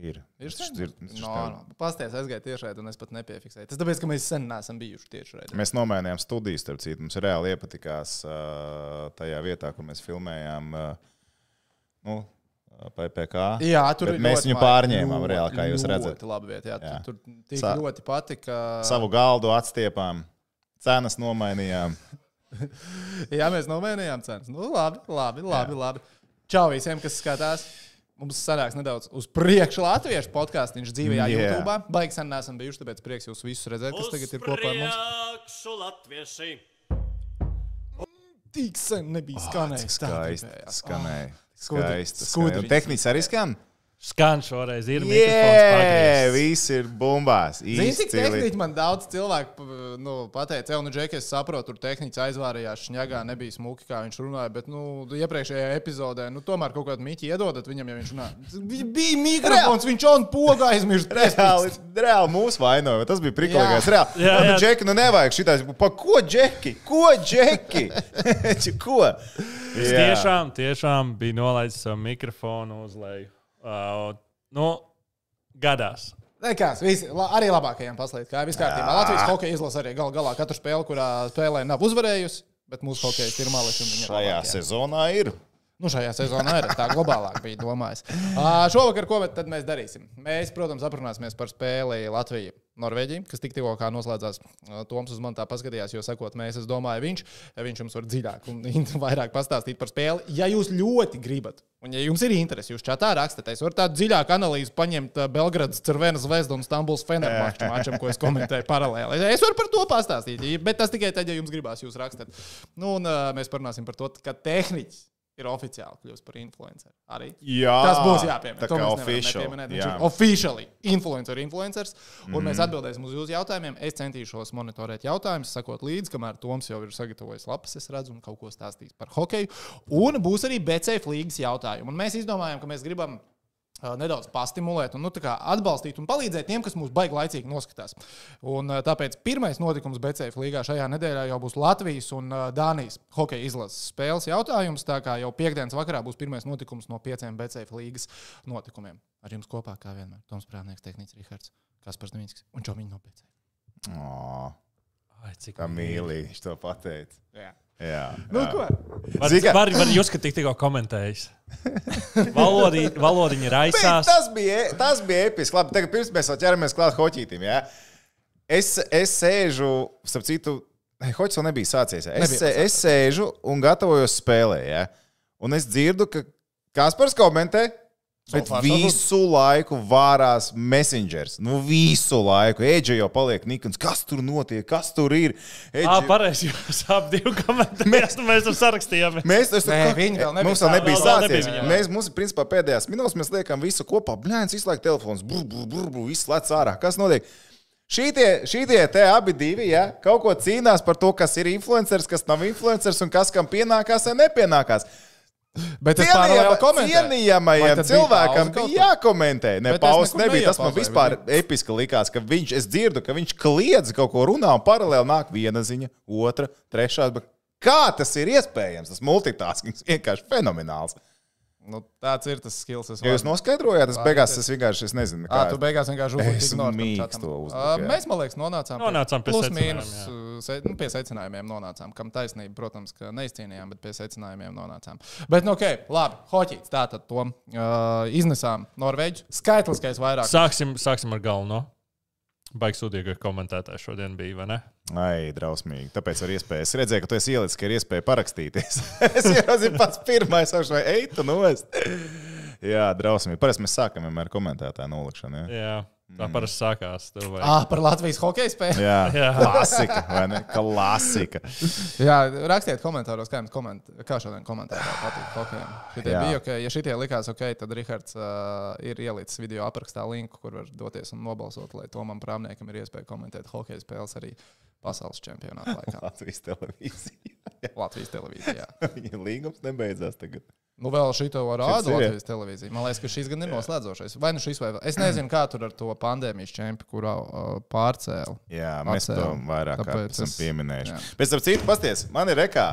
Ir. Ir sen? ir- No, no. Pasties aizgāja tiešraidē, un es pat nepiefiksēju. Tas tāpēc, ka mēs sen neesam bijuši tiešraidē. Mēs nomainījām studiju, starp citu. Mums reāli iepatikās tajā vietā, kur mēs filmējām. Nu, PPC. Jā, tur ir mēs viņu pārņēmām, Ļoti, reāli, kā jūs redzat. Ļoti labi vieta. Jā, Jā. tur, tur tik Sa- ļoti patika. Savu galdu atstiepām, cenas nomainījām. Jā, mēs nomainījām cenas. Nu, labi, labi, labi. labi. Čau visiem, kas skatās. Mums sanāks nedaudz uz priekšu Latviešu podkāstu. Viņš dzīvē Jā. YouTube. Baigi sen neesam bijuši, tāpēc prieks jūs visus redzēt, kas tagad ir kopā ar mums. Priekšu latvieši! Tik sen nebija skanējis. tā Skaisti. Skanēja. skudri- Skaisti. skudri. Un Tehniski arī skan. Skan šoreiz ir mikrofons viss ir bumbās. Zini, cik tehniski man daudz cilvēku nu, pateica, jau, nu, Džeki, es saprotu, tur tehniski aizvārījās šņagā, nebija smuki, kā viņš runāja, bet, nu, iepriekšējā epizodē, nu, tomēr kaut kādu mīķi iedodat viņam, ja viņš runā. Bija mikrofons, viņš on poga aizmirst. Reāli, reāli mūsu vainoja. Tas bija priklīgais. Jā. Reāli. Jā, Jā, jā. Džeki, nu nevajag šitā. Pa ko džeki? Ko džeki? ko? Es tiešām, tiešām biju nolaidis savu mikrofonu uz leju. Uh, nu, gadās. Nekās, visi, la, arī labākajiem paslēgt, kā viss kārtībā. Latvijas hokeja izlase arī gal galā katru spēli, kurā spēlē nav uzvarējusi, bet mūsu hokeja ir mališi. Šajā sezonā ir. Nu, šajā sezonā ir tā globālāk bija domājis. Uh, šovakar, ko mēs darīsim? Mēs, protams, aprunāsimies par spēli Latviju. Norvēģija, kas tik tikko noslēdzās, Toms uz mani tā paskatījās, jo sakot, mēs, es domāju, viņš, viņš jums var dziļāk un vairāk pastāstīt par spēli. Ja jūs ļoti gribat, un ja jums ir interesi, jūs čatā rakstat, es varu tādu dziļāku analīzi paņemt Belgradas Cervenas zvezdu un Stambuls Fenerbahču mačam, ko es komentēju paralēli. Es varu par to pastāstīt, bet tas tikai tad, ja jums gribās, jūs rakstat. Nu, un mēs parunāsim par to, ka tehniķis ir oficiāli kļuvis par influenceru. Arī. Jā, Tas būs jāpiemina. Tā kā nepieminēt. Viņš ir Oficiāli influencer, influencers. Un mm. mēs atbildēsim uz jūsu jautājumiem. Es centīšos monitorēt jautājumus, sakot līdzi, kamēr Toms jau ir sagatavojis lapas, es redzu, un kaut ko stāstīs par hokeju. Un būs arī BCF līgas jautājumi. Un mēs izdomājām, ka mēs gribam nedaudz pastimulēt, un, nu, tā kā atbalstīt un palīdzēt tiem, kas mūs baigi laicīgi noskatās. Un, tāpēc pirmais notikums BCF līgā šajā nedēļā jau būs Latvijas un Dānijas hokeja izlases spēles jautājums. Tā kā jau piekdienas vakarā būs pirmais notikums no pieciem BCF līgas notikumiem. Ar jums kopā, kā vienmēr, Toms Prāvnieks, Tehnicis Rihards, Kaspars Dvīnskis un Čomiņš no BCF. Ā, Ai, cik mīlīgi viņš to pateica. Jā. Jā. Nu, jā. Var, Zini, kā- var, var jūs, ka tik tikko komentējis. Valodi, valodiņa Bet raisās. Tas bija, tas bija episki. Labi, tagad pirms mēs vēl ķeramies klāt hoķītim. Ja? Es, es sēžu, starp citu, hoķis vēl nebija sācies. Ja? Es, Nebija es sēžu un gatavojos spēlē. Ja? Un es dzirdu, ka Kaspars komentē. Bet visu laiku vārās messengers. Nu, visu laiku. Eģe jau paliek nikns. Kas tur notiek? Kas tur ir? Jā, Edži- pareizi. Jūs abi divi komentējāt, nu mēs tam sarakstījām. Mēs tas Nē, viņi vēl nebija Mums vēl nebija sācies. Mēs, mums, principā, pēdējās minūtēs mēs liekam visu kopā. Blēņas, visu laiku telefons, brr, brr, brr, brr, viss lec ārā. Kas notiek? Šītie, šītie te abi divi, ja, kaut ko cīnās par to, kas ir influenceris, kas nav influenceris un kas kam pienākās vai nepienākās. Bet es Cienījama- komentēju. Cienījamajam cilvēkam bija jākomentē. Ne, pauzes nebija. Tas man vispār episki likās, ka viņš, es dzirdu, ka viņš kliedz kaut ko runā un paralēli nāk viena ziņa, otra, trešā. Kā tas ir iespējams? Tas multitaskings vienkārši fenomenāls. Nu, tāds ir tas skills. es Ja jūs varu- noskaidrojāt, tas beigās es vienkārši es nezinu, Ā, kā tu beigās vienkārši čatam. to jā. Mēs, man liekas, nonācām Nonācām pie plus mīnus, se, nu, pie secinājumiem nonācām. Kam taisnība, protams, ka neizcīnījām, bet pie secinājumiem nonācām. Bet, nu, ok, labi, hoķīts. Tātad to uh, iznesām Norvēģiju. Skaitliskais vairāk. Sāksim, sāksim ar galveno. Baigs sūdīgi, ka komentētājs šodien bija, vai ne? Ai, drausmīgi. Tāpēc ar iespēju. Es redzēju, ka tu esi ielicis, ka ir iespēja parakstīties. es ieraudzīju pats pirmais, vai eitu nost. Jā, drausmīgi. Parasti mēs sākam ar komentētāju nolikšanu. Ja? Jā, tā parasti sākās. Vajag- Ah, par Latvijas hokeja spēli. Jā, Jā. klasika, vai ne? Klasika. Jā, rakstiet komentāros, kā jums koment, kā šodien komentētāji patīk hokejam. Šitie Jā. bija ok, ja šitie likās ok, tad Rihards uh, ir ielicis video aprakstā linku, kur var doties un nobalsot, lai Tomam Prāmniekam ir iespēja komentēt hokeja spēles arī pasaules čempionāta laikā. Latvijas televīzija. Latvijas televīzijā. Viņa līgums nebeidzās tagad. Nu, vēl rāda Šis ir, jā. Latvijas televīzija. Man liekas, ka šis gan ir noslēdzošais. Vai nu šis vai vēl. Es nezinu, kā tur ar to pandēmijas čempionu, kurā uh, pārcēla. Jā, mēs Atcēlu. to vairāk Tāpēc esam es- pieminējuši. jā. Pēc tam citu pasties, man ir rekā,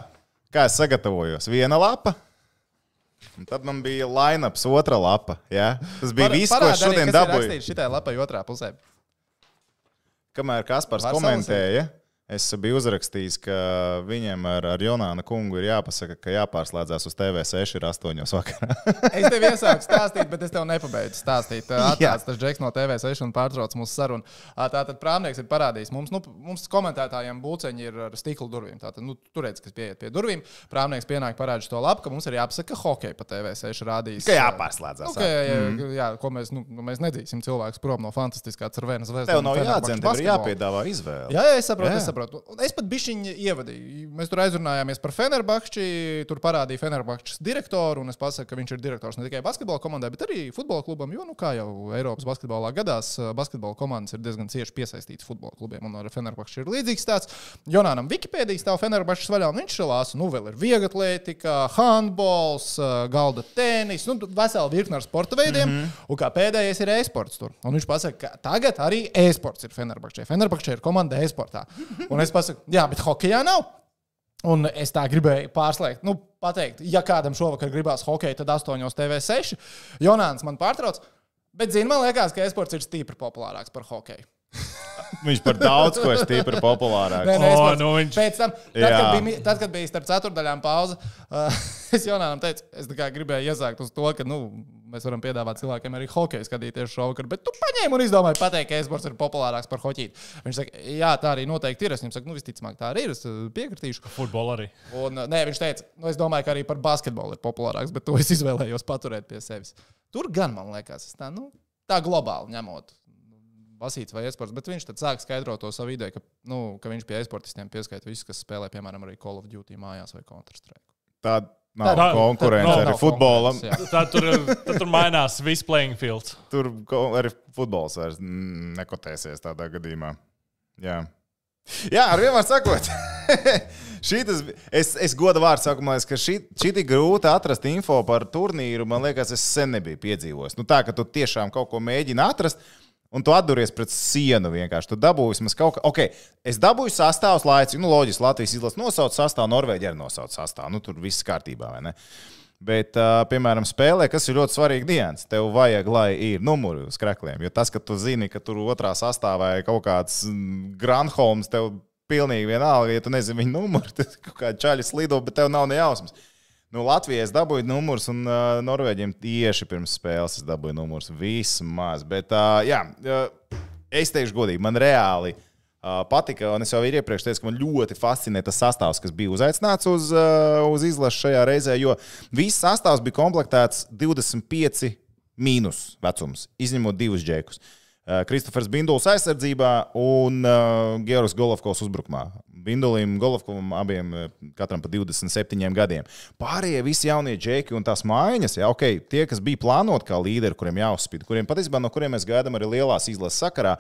kā es sagatavojos. Viena lapa, Un tad man bija line-ups otra lapa. Ja? Tas bija viss, ko es šodien dabūju. Šitai lapai otrā pusē. Kamēr Kaspars Var komentēja, es biju uzrakstījis, ka viņiem ar, ar Jonānu kungu ir jāpasaka, ka jāpārslēdzās uz TV6 ir 8 vakarā. Es tev iesāku stāstīt, bet es tev nepabeidzu stāstīt. Jā. Atnāc tas džeks no TV6 un pārtrauc mūsu sarunu. Tātad prāmnieks ir parādījis mums, nu, mums komentētājiem būceņi ir ar stikla durvīm. Tātad, nu, tur redz, kas pieiet pie durvīm. Prāmnieks pienāk parādīt to lapu, ka mums ir jāpasaka, ka hockey pa TV6 rādīs. Ka jāpārslēdzās. Nu, ka, jā, mm. jā, ko mēs, nu, nu, mēs nedzīsim cilvēkus prom no fantastiskā cervenas zvezdas. Tev nav jādzem, tev ir jāpiedāvā izvēle. Jā, jā, es saprotu, jā. es saprotu. Un Es pat bišķiņu ievadīju. Mēs tur aizrunājāmies par Fenerbahču. Tur parādīja Fenerbahčas direktoru. Un es pasaku, ka viņš ir direktors ne tikai basketbola komandai, bet arī futbola klubam. Jo, nu, kā jau Eiropas basketbolā gadās, basketbola komandas ir diezgan cieši piesaistītas futbola klubiem. Un ar Fenerbahču ir līdzīgs tāds. Jonānam Wikipēdija stāv Fenerbahčas vaļā, un viņš šalās. Nu, vēl ir vieglatlētika, handbols, galda tenis, nu, vesela virkne ar sporta veidiem. Mm -hmm. Un kā pēdējais ir e-sports tur. Un viņš pasaka, ka tagad arī e-sports ir Fenerbahčai. Fenerbahčai ir komanda e-sportā. Un es pasaku, jā, bet hokeja nav. Un es tā gribēju pārslēgt, nu, pateikt, ja kādam šovakar gribās hokeja, tad 8 TV6. Jonāns man pārtrauc. Bet, zini, man liekas, ka e-sports ir stipri populārāks par hokeju. Viņš par daudz ko ir stipri populārāks. Nē, nē, O, e-sports. nu viņš- Pēc tam, tad, Jā. kad bija, tad, kad bija starp ceturdaļām pauze, uh, es Jonānam teicu, es gribēju iezākt uz to, ka nu, mēs varam piedāvāt cilvēkiem arī hokeju skatīties šovakar, bet tu paņēmi un izdomāji pateikt, ka e-sports ir populārāks par hoķīti. Viņš saka, jā, tā arī noteikti ir. Es viņam saku, nu, visticamāk, tā arī ir. Es uh, piekritīšu. Futbola arī. Un, uh, nē, viņš teica, nu, es domāju, ka arī par basketbolu ir populārāks, bet to es izvēlējos paturēt pie sevis. Tur gan man liekas, tā, nu, tā globāli ņemot. Basīts vai esports, bet viņš tad sāk skaidrot to savu ideju, ka, nu, ka viņš pie esportistiem pieskaita visus, kas spēlē, piemēram, arī Call of Duty mājās vai Counter-Strike. Tā nav Tā- konkurence tā- arī nav futbolam. konkurence, jā. Tad tur, tad tur mainās viss playing fields. Tur arī futbols vairs nekotēsies tādā gadījumā. Jā, Jā ar vienmēr sakot, šī tas, es, es godu vārdu saku, liekas, ka šī, šī tik grūti atrast info par turnīru, man liekas, es sen nebiju piedzīvojis. Nu, tā, ka tu tiešām kaut ko mēģini atrast. Un tu atduries pret sienu vienkārši. Tu dabūji vismaz kaut ko. Ok, es dabūju sastāvus laicīgi. Nu, loģiski, Latvijas izlase nosauc sastāvu, Norvēģija arī nosauc sastāvu. Nu, tur viss kārtībā, vai ne? Bet, uh, piemēram, spēlē, kas ir ļoti svarīgi dienas, tev vajag, lai ir numuri uz krēkliem. Jo tas, ka tu zini, ka tur otrā sastāvā ir kaut kāds Granholms, tev pilnīgi vienalga, ja tu nezini viņa numuru, tad kaut kāda čaļa slido, bet tev nav ne jausmas. Nu, Latvijai es dabūju numurus, un uh, Norvēģiem tieši pirms spēles es dabūju numurus. Vismaz. Bet, uh, jā, uh, es teikšu godīgi, man reāli uh, patika, un es jau iepriekš teicu, ka man ļoti fascinē tas sastāvs, kas bija uzaicināts uz, uh, uz izlases šajā reizē, jo viss sastāvs bija komplektēts 25 mīnus vecums, izņemot divus džekus. Uh, Kristofers Binduls aizsardzībā un uh, Georgs Golovkovs uzbrukumā. Bindulim, Golovkovam abiem uh, katram pa 27 gadiem. Pārējie visi jaunie džeki un tās mājiņas, jā, ok, tie, kas bija plānoti kā līderi, kuriem jāuzspīd, kuriem patiesībā no kuriem mēs gaidām arī lielās izlases sakarā,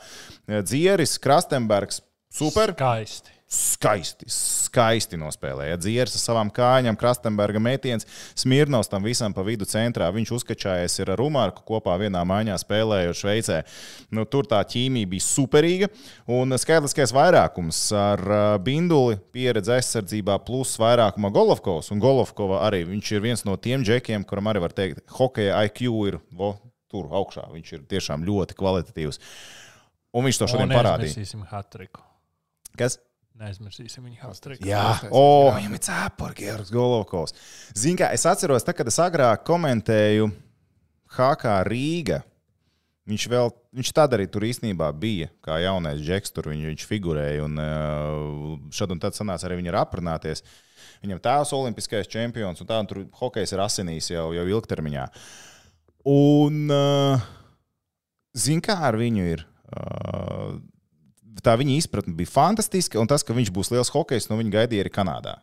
Dzieris, Krastenbergs, super. Skaisti. Skaisti, skaisti nospēlēja. Dzieras ar savām kājām, Krastenberga metiens, Smirnovs tam visam pa vidu centrā. Viņš uzkačājies ar Rumārku kopā vienā maiņā spēlējot Šveicē. Nu, tur tā ķīmija bija superīga. Un skaitliskais vairākums ar uh, Binduli, pieredze aizsardzībā, plus vairākuma Golovkovs. Un Golovkova arī viņš ir viens no tiem džekiem, kuram arī var teikt, hokeja IQ ir vo, tur augšā. Viņš ir tiešām ļoti kvalitatīvs. Un viņš to šodien parādīja. Neaizmirsīsim hatriku. Kas? Neaizmirsīsim viņa hatriku. Jā, Pastāstiet, o, jā. viņam ir cepuri, Georgs Golovkovs. Ziniet, kā es atceros, tā, kad es agrāk komentēju HK Rīga. Viņš vēl, viņš tad arī tur īstenībā bija, kā jaunais džeks, tur viņš, viņš figurēja. Un uh, šad un tad sanāca arī viņu ar aprunāties. Viņam tēvs ir olimpiskais čempions, un tā un tur hokejs ir asinīs jau, jau ilgtermiņā. Un, uh, zini, kā ar viņu ir? Tā viņa izpratne bija fantastiska, un tas, ka viņš būs liels hokejs, no viņa gaidīja arī Kanādā.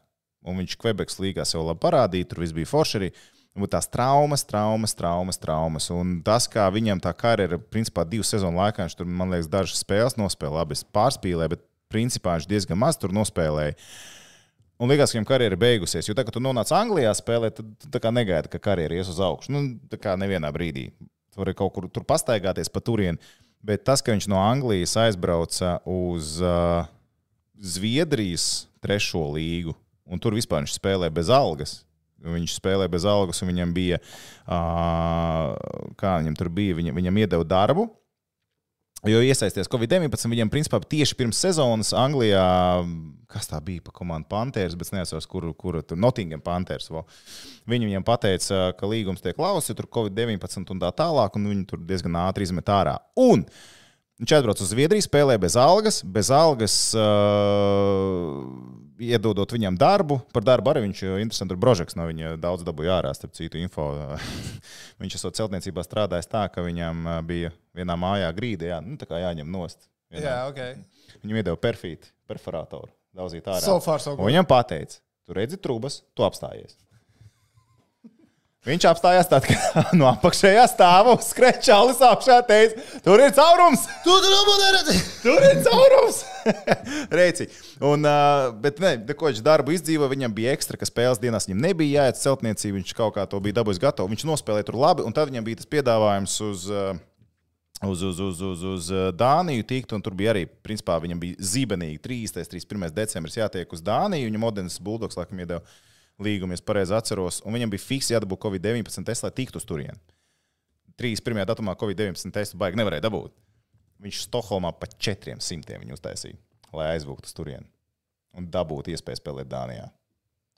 Un viņš Quebekas līgā sev labi parādīja, tur viss bija forši arī. Un tās traumas, traumas, traumas, traumas. Un tas, kā viņam tā karjera, principā divu sezonu laikā, viņš tur, man liekas, dažas spēles nospēlēja, labi, es pārspīlēju, bet principā viņš diezgan maz tur nospēlēja. Un liekas, ka viņam karjera ir beigusies. Jo, tā, kad tu nonāc Anglijā spēlēt, tad tā kā negaidi, ka karjera ies uz augšu. Nu, tā kā nevienā brīdī. Tu vari kaut kur tur pastaigāties pa turieni. Bet tas, ka viņš no Anglijas aizbrauca uz uh, Zviedrijas trešo līgu, un tur vispār viņš spēlē bez algas. Viņš spēlēja bez algas, un viņam bija, uh, kā viņam tur bija, viņa, viņam iedeva darbu. Jo iesaisties Covid-19, viņam principā tieši pirms sezonas Anglijā, kas tā bija pa komandu Panthers, bet es nesaprotu, kur, kur tur Nottingham Panthers. Viņi viņam teica, ka līgums tiek lausts, tur Covid-19 un tā tālāk, un viņi tur diezgan ātri izmet ārā. Un viņš atbrauc uz Zviedriju, spēlē bez algas, bez algas. Uh, iedodot viņam darbu. Par darbu arī viņš ir interesants. Tur brožeks no viņa daudz dabūja ārā, starp citu, info. viņš esot celtniecībā strādājis tā, ka viņam bija vienā mājā grīda, jā, nu, tā kā jāņem nost. Vienā. Jā, ok. Viņam iedeva perfīti, perforatoru, daudzīt ārā. So far, so Un good. viņam pateica, tu redzi trūkumus, tu apstājies. Viņš apstājās tad, kad no apakšējā stāva uzskrēja čalis augšā. Teica, tur ir caurums! Tu tur labi neredzi! Tur ir caurums! Reici. Un, uh, bet, ne, de, ko viņš darbu izdzīvo, viņam bija ekstra, ka spēles dienās viņam nebija jāiet uz celtniecību. Viņš kaut kā to bija dabūjis gatavu. Viņš nospēlēja tur labi, un tad viņam bija tas piedāvājums uz. Uh, Uz, uz, uz, uz, uz Dāniju tikt, un tur bija arī, principā, viņam bija zīmenīgi 3. 31. decembris jātiek uz Dāniju. Viņam Odenes Bulldogs, laikam, iedeva līgumu, ja pareizi atceros, un viņam bija fiks jādabū Covid-19 tests, lai tiktu uz turieni. 31. datumā Covid-19 testu baigi nevarēja dabūt. Viņš Stokholmā pa 400 viņu uztaisīja, lai aizvūtu uz turieni un dabūtu iespēju spēlēt Dānijā.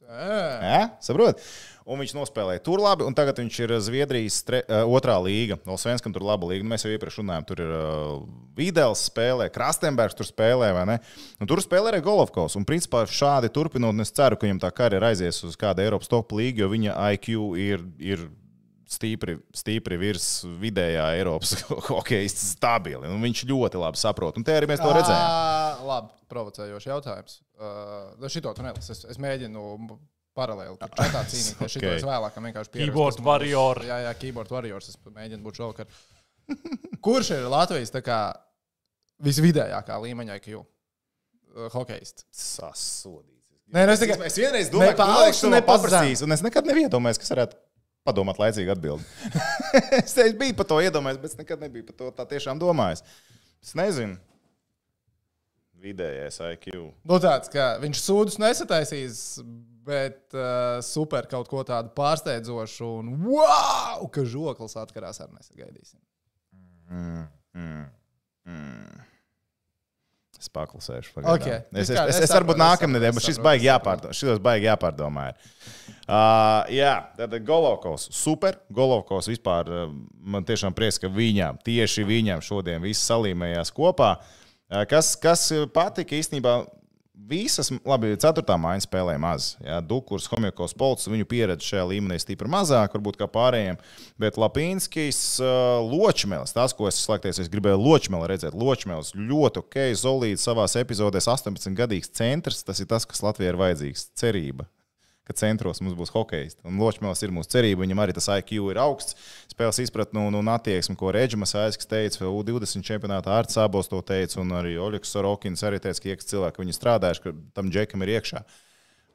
Ja? Saprot? Un viņš nospēlēja tur labi, un tagad viņš ir Zviedrijas tre, uh, otrā līga. Vēl Svenskam tur laba līga. Mēs jau iepriekš runājām, tur ir uh, Vīdēls spēlē, Krastenbergs tur spēlē, vai ne? Un tur spēlē arī Golovkovs. Un principā šādi turpinot, es ceru, ka viņam tā karjera aizies uz kādu Eiropas top līgu, jo viņa IQ ir. ir Stīpri, stīpri virs vidējā Eiropas hokeja stabili. Un viņš ļoti labi saprot. Un te arī mēs to redzējām. Ā, Labi, provocējošs jautājums. Uh, šito tu nelasi. Es, es mēģinu paralēli tur čatā cīnīties. Ok. Šito es vēlāk vienkārši pierakstu. Keyboard Tas būs- warrior. Jā, jā, keyboard warriors. Es mēģinu būt šovakar. Kurš ir Latvijas tā kā visvidējākā līmeņa IQ? Uh, Hokejists. Sasodīts. Nē, nu es tikai- es vienreiz domāju, Ne ka ne pa paprasīs, un es nekad nebiju iedomājies, kas varētu padomāt laicīgi atbildēt. es te biju par to iedomājies, bet es nekad nebiju par to tā tiešām domājis. Es nezinu. Vidējais IQ. Nu, tāds, ka viņš sūdus nesataisīs, bet uh, super kaut ko tādu pārsteidzošu un wow, ka žoklis atkarās ar nesagaidīsim. Mm, mm, mm. Es paklusēšu. Ok. pagaidām. Es, es, Kā, es, es es varbūt nākamnedēļ, bet šis baigi jāpārdomā. Šis baigi jāpārdomā. Uh, jā, tad Golovkovs. Super. Golovkovs vispār uh, man tiešām prieks, ka viņam, tieši viņam šodien viss salīmējās kopā. Uh, kas, kas patika īstenībā? Visas, labi, ceturtā māja spēlēja maz. Jā, Dukurs, Homjokovs, Polts, viņu pieredze šajā līmenī stipri mazāk, varbūt kā pārējiem. Bet Lapīnskis, uh, Ločmēls, tas, ko es slēgties, es gribēju Ločmēlu redzēt. Ločmēls ļoti ok, solīts savā epizodēs, 18 gadīgs centrs. Tas ir tas, kas Latvijai ir vajadzīgs. Cerība ka centros mums būs hokejs. Un Ločmēls ir mūsu cerība. Viņam arī tas IQ ir augsts. Spēles izpratne un, un attieksme, ko Reģimas Aiskas teica, U20 čempionātā ar Cābos to teica, un arī Oļegs Sorokins arī teica, ka iekšā cilvēki viņi strādājuši, ka tam džekam ir iekšā.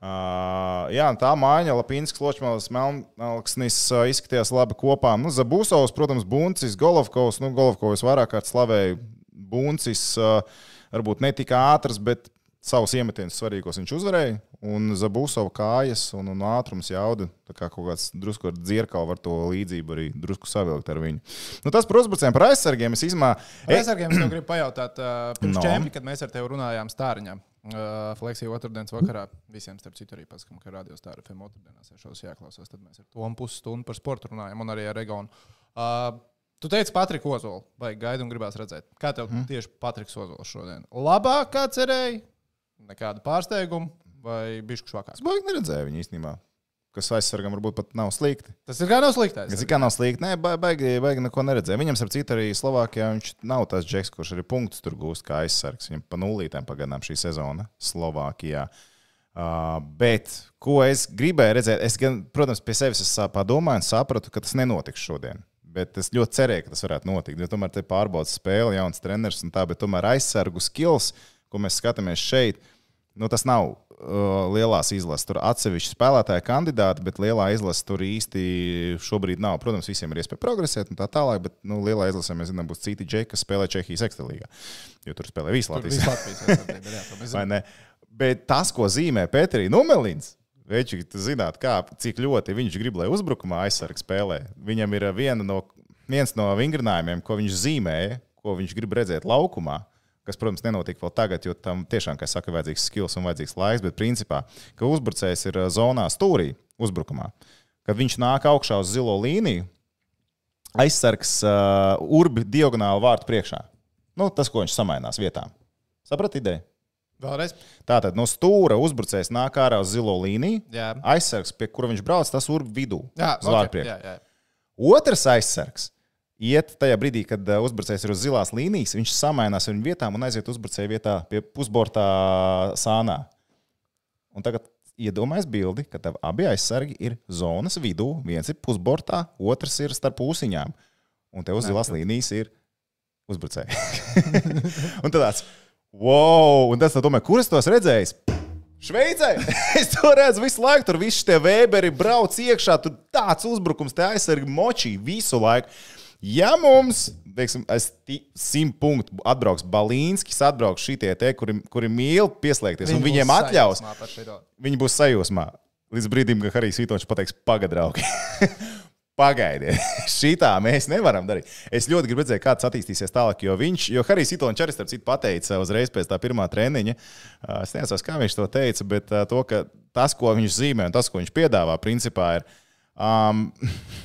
Uh, jā, tā māja, Lapīns, Ločmēls, Melnkalnis uh, izskatījās labi kopā. Nu, Zabūsovs, protams, Buncis, Golovkovs. Nu, Golovkovs vairāk kārt slavēja. Buncis uh, varbūt ne tik ātrs, bet savus iemetienus svarīgos viņš uzvarēja. Un Zabūsova kājas un, un ātrums jauda. Tā kā kaut kāds drusku ar dzirkalu var to līdzību arī drusku savilkt ar viņu. Nu, tas par uzbrucējiem, par aizsargiem. Es izmā... Par aizsargiem es gribu pajautāt, uh, pirms No. no. čempi, kad mēs ar tevi runājām stāriņā. Uh, Fleksija otrdienas vakarā visiem, starp citu, arī paskatām, ka radio stāra FM otrdienās ir šos jāklausās. Tad mēs ar Tomu pusstundu par sportu runājam un arī ar Egonu. Uh, Tu teici, Patriks Ozols, vai gaidi un gribās redzēt, kā tev mm. tieši Patriks Ozols šodien? Labāk kā cerēji, nekāda pārsteiguma vai bišķi švakāk? Es baigi neredzēju viņu īstenībā. Kas aizsargam varbūt pat nav slikti. Tas ir kā nav sliktais. Es kā nav slikti. Nē, ba- baigi, baigi neko neredzēju. Viņam, starp citu, arī Slovākijā viņš nav tas džeks, kurš arī punktus tur gūst kā aizsargs. Viņam pa nulītēm pagaidām šī sezona Slovākijā. Uh, bet, ko es gribēju redzēt, es, gan, protams, pie sevis padomāju un sapratu, ka tas nenotiks šodien. Bet es ļoti cerēju, ka tas varētu notikt. Jo tomēr te pārbaudas spēle, jauns treneris un tā, bet tomēr aizsargu skills, ko mēs skatāmies šeit, nu, tas nav lielās izlases. Tur atsevišķi spēlētāji kandidāti, bet lielā izlase tur īsti šobrīd nav. Protams, visiem ir iespēja progresēt un tā tālāk, bet nu, lielā izlasē mēs zinām, būs citi džeki, kas spēlē Čehijas ekstralīgā. Jo tur spēlē visi Tur Latvijas. ne? Bet tas, ko zīmē Pēterī Numelins, Veči, tu zināt, kā, cik ļoti viņš grib, lai uzbrukumā aizsargs spēlē. Viņam ir viena no, viens no vingrinājumiem, ko viņš zīmēja, ko viņš grib redzēt laukumā. Kas, protams, nenotiek vēl tagad, jo tam tiešām, kā saka, vajadzīgs skills un vajadzīgs laiks. Bet, principā, ka uzbrucējs ir ā, zonā stūrī, uzbrukumā, kad viņš nāk augšā uz zilo līniju, aizsargs uh, urbi diagonāli vārtu priekšā. Nu, tas, ko viņš samainās vietām. Saprat ideju? Vēlreiz. Tātad no stūra uzbrucējs nāk ārā uz zilo līniju. Jā. Aizsargs, pie kura viņš brauc, tas urbi vidū. Jā, uz vārtu okay, priekšā. jā, jā. Otrs aizsargs iet tajā brīdī, kad uh, uzbrucējs ir uz zilās līnijas, viņš samainās viņu vietām un aiziet uzbrucēju vietā pie pusbortā sānā. Un tagad iedomājies bildi, ka tev abi aizsargi ir zonas vidū. Viens ir pusbortā, otrs ir starp pusiņām. Un tev uz zilās līnijas ir uzbrucēji. un tad tāds, wow! Un tas, domāju, kur es tos redzēju? Šveicē! es to redzu visu laiku, tur viss tie vēberi brauc iekšā, tur tāds uzbrukums, te aizsargi močī visu laiku. Ja mums, teiksim, es simt punktu atbrauks Balīnskis, atbrauks šitie te, kuri, kuri mīl pieslēgties, un Viņi viņiem būs atļaus, viņi būs sajūsmā. Līdz brīdim, kad Harijs Vitoņš pateiks, pagadraugi. Pagaidiet, šitā mēs nevaram darīt. Es ļoti gribu redzēt, kā tas attīstīsies tālāk, jo viņš, jo Harijs Vitoņš arī starp citu pateica uzreiz pēc tā pirmā treniņa. Es nezinu, kā viņš to teica, bet to, ka tas, ko viņš zīmē un tas, ko viņš piedāvā, principā ir. Um,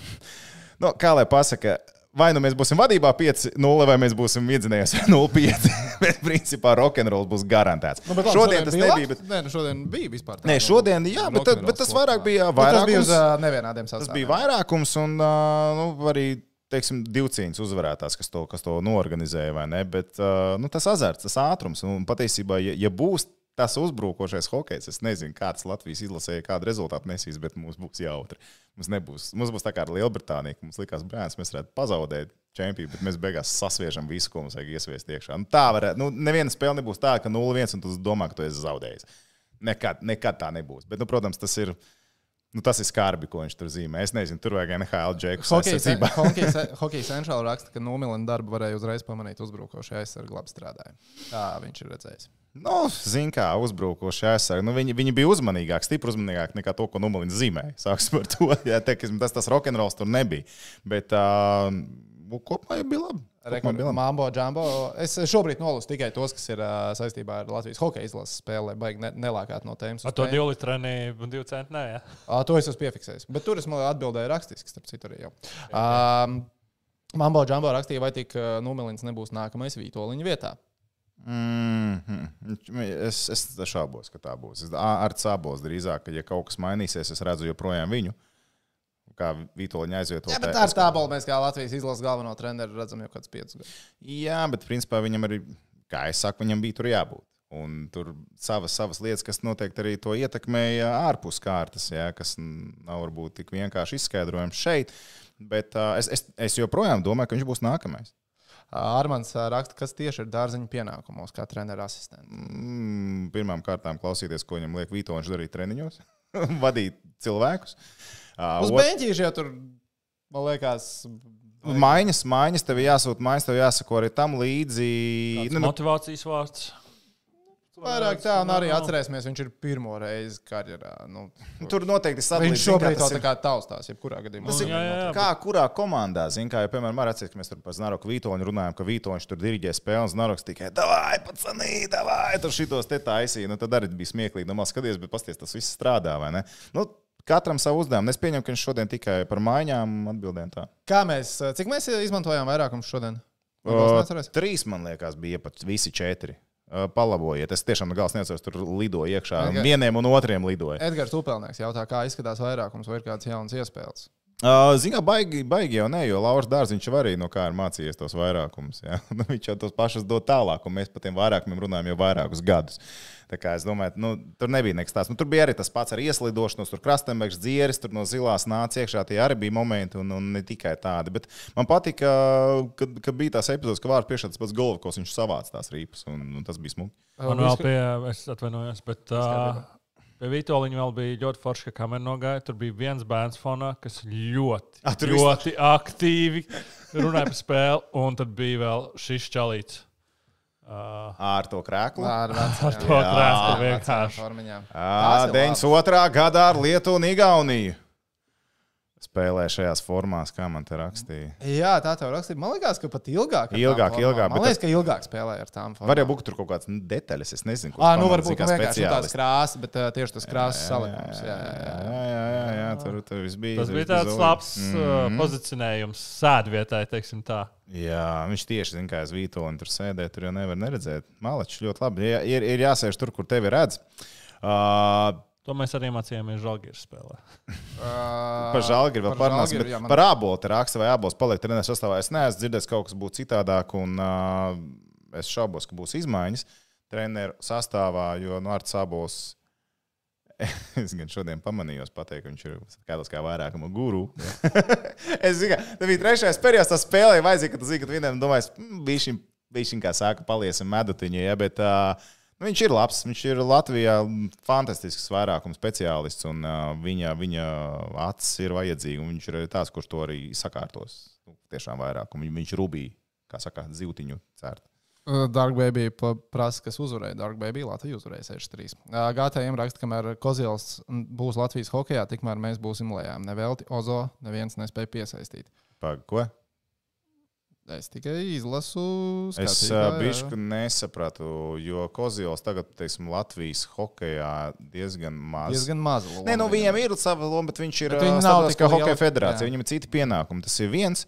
nu, kā lai pasakā, vai nu mēs būsim vadībā 5-0, vai mēs būsim iedzinējies 0-5. bet, principā, rokenrols būs garantēts. Nu, bet labi, šodien tas bija nebija. Bet... Nē, nu šodien bija vispār. tā, Nē, šodien, jā, bet, rokenrols bet tas vairāk bija Nu, Tas bija uz vairākums. nevienādiem sastāviem. Tas bija vairākums, un nu, arī teiksim, divcīņas uzvarētājs, kas to, kas to norganizēja, vai ne? Bet uh, nu, tas azarts, tas ātrums, un patiesībā, ja, ja būs tas uzbrukošais hokejs, es nezinu, kāds Latvijas izlasēja, kādu rezultātu nesīs, bet mums būs jautri. Mums, nebūs, mums būs tā kā ar Lielbritāniju, mums likās, brālis, mēs varētu pazaudēt čempionu, bet mēs beigās sasviežam visu, ko mums vajag iesviest iekšā. Nu, tā varētu, nu, neviena spēle nebūs tā, ka 0-1 un tu domā, ka tu esi zaudējis. Nekad, nekad tā nebūs. Bet, nu, protams, tas ir. Nu, tas ir skarbi, ko viņš tur zīmē. Es nezinu, tur vajag NHL džekus. Hokeja centrāla raksta, ka Numilina darbu varēja uzreiz pamanīt uzbrukošajā aizsargu labi strādāja. Tā viņš ir redzējis. Nu, Ziniet, kā uzbrukoši aizsargi. Nu, viņi, viņi bija uzmanīgāki, stipri uzmanīgāki nekā to, ko Numilins zīmēja. Sāksim ar to. Jā, teiksim, tas tas rokenrols tur nebija. Bet uh, nu, kopumā jau bija labi. Mambo, Džambo. Es šobrīd nolasu tikai tos, kas ir uh, saistībā ar Latvijas hokeja izlases spēli, lai baigi ne, nelākāt no tēmas. Ar to divu litru un divu centu nē. Ja? Ā, To es esmu piefiksējis. Bet tur es man atbildēju rakstiski, starp citu, arī jau. Um, Mambo Džambo rakstīja, vai tik uh, Numilins nebūs nākamais Vitoļiņa vietā. Mm -hmm. Es, es šaubos, ka tā būs. Es ar cēlos drīzāk, ka, ja kaut kas mainīsies, es redzu joprojām viņu. Kā Vitoļņa aizvietot. Jā, bet tā ir tā balva. Mēs kā Latvijas izlases galveno treneru redzam jau kāds piecus gadus. Jā, bet principā viņam arī, kā es saku, viņam bija tur jābūt. Un tur savas, savas lietas, kas noteikti arī to ietekmēja ārpus kārtas, jā, kas nav varbūt tik vienkārši izskaidrojams šeit. Bet uh, es, es, es joprojām domāju, ka viņš būs nākamais. Armāns raksta, kas tieši ir dārziņa pienākumos, kā treneru asistents. Mm, pirmām kārtām klausīties, ko viņam liek Vitoņš darīt treniņos, vadīt cilvēkus. Uz ot- beņķīša jau tur, man liekas, Maiņas, maiņas tev jāsūt, maiņas tev jāsako arī tam līdzi. Nu, Nu, motivācijas vārds. Vairāk tā, un arī atcerēsimies, viņš ir pirmo reizi karjerā. Nu, nu, tur noteikti sadalīts. viņš šobrīd ir. tā kā taustās, jebkurā gadījumā. Tas ir Jā, jā, jā. kā kurā komandā, zin, kā jau, piemēram, ar atcīm, ka mēs tur par Znaroku Vitoņu runājam, ka Vitoņš tur diriģē spēli un Znaroks tikai davai, pacanī, davai, tur šitos te taisīja. Nu, tad arī bija smieklīgi, nu, man skaties, bet pasties, tas viss strādā, vai ne? Nu, katram savu uzdevumu. Es pieņemu, ka viņš šodien tikai par maiņām atbildēm tā. Kā mēs, cik mēs izmantojām vairākumus šodien? O, trīs, man liekas, bija pat visi četri. Palabojiet, es tiešām no gala neatceros, tur lidoju iekšā. Tikai- Vieniem un otriem lidoju. Edgars Upelnieks jautā, kā izskatās vairākums vai ir kāds jauns iespējas. Uh, Zinām, baigi, baigi jau ne, jo Lauris Dārziņš arī no kā ir mācījies tos vairākumus. Ja? Nu, viņš jau tos pašus dod tālāk, un mēs par tiem vairākumiem runājam jau vairākus gadus. Tā kā es domāju, nu, tur nebija nekas tāds. Nu, tur bija arī tas pats ar ieslidošanos, tur krastembergs dzieris, tur no zilās nāca iekšā. Tie arī bija momenti, un, un ne tikai tādi. Bet man patika, kad, kad bija tās epizodes, ka vārds priekšā tas pats Golovkos, viņš savāca tās rīpas, un, un tas bija smuki. Man vēl pie, es atvainojos, bet uh, pie Vitoļņa vēl bija ļoti forši, ka kamera nogāja. Tur bija viens bērns fonā, kas ļoti, Ah, tur ļoti aktīvi runāja par spēli, un tad bija vēl šis čalīts. Uh, Ar to krēklu. Ar vecu, to krāsu vienkārši. formām. Ā, 92. gadā ar Lietuvu un Igauniju. Spēlē šajās formās, kā man te rakstīja. Jā, tā tev rakstīja. Man liekas, ka pat ilgāk. Ilgāk, ilgāk, Man bet liekas, ka ilgāk spēlēja ar tām formām. Var jau būt tur kaut kādas nu, detaļas, es nezinu, ko Ah, nu varbūt tā vienkārši ir tāds krāsas, bet uh, tieši tas krāsas salikums. Jā, jā, jā. jā, jā, jā, jā, tur, tur viss bija. tas bija tāds labs mm pozicionējums sēdvietai, teiksim tā. Jā, viņš tieši zina, kā es vītoli tur sēdēju. Tur jau nevar neredzēt. Malačs ļoti labi. Jā, ir, ir jāsēž tur, kur tevi redz. Uh, To mēs arī mācījāmies Žalgiras spēlē. Par žēlgari vēl par parunāsim. Jā, man- Par ābolu te raksta, vai ābols paliek treniņš sastāvā. Es neesmu dzirdējis, ka kaut kas būtu citādāk, un uh, es šaubos, ka būs izmaiņas treneru sastāvā, jo no Arts Ābols. Es gan šodien pamanīju, pateikt, ka viņš ir kādam kā vairākam guru. es zinu, ka tas bija trešais periods, tas spēlēja vajadzīgi, ka tu zini, ka vienam domājas, bija šim, bija šim, kā saka, paliesim medutiņu, ja, bet uh, nu, viņš ir labs, viņš ir Latvijā fantastisks vairākums speciālists, un uh, viņa, viņa acis ir vajadzīga, viņš ir tāds, kurš to arī sakārtos. Nu, tiešām vairāk, un viņš rubīja, kā saka, zivtiņu cērt. Dark Baby prasa, kas uzvarēja. Dark Baby Latvija uzvarēja 6-3. Uh, GTM raksta, kamēr Kozils būs Latvijas hokeja, tikmēr mēs būsim lejā. Nevelti Ozo neviens nespēja piesaistīt. Par ko? Es tikai izlasu. Es skatītāju, jā. bišku nesapratu, jo Kozils tagad, teiksim, Latvijas hokeja diezgan maz. diezgan maza. loma Nē, nu, viņam. ir sava loma, bet viņš ir Bet viņi nav starptautiskā tik hokeja lieli. federācija. Jā. Viņam ir citi pienākumi. Tas ir viens.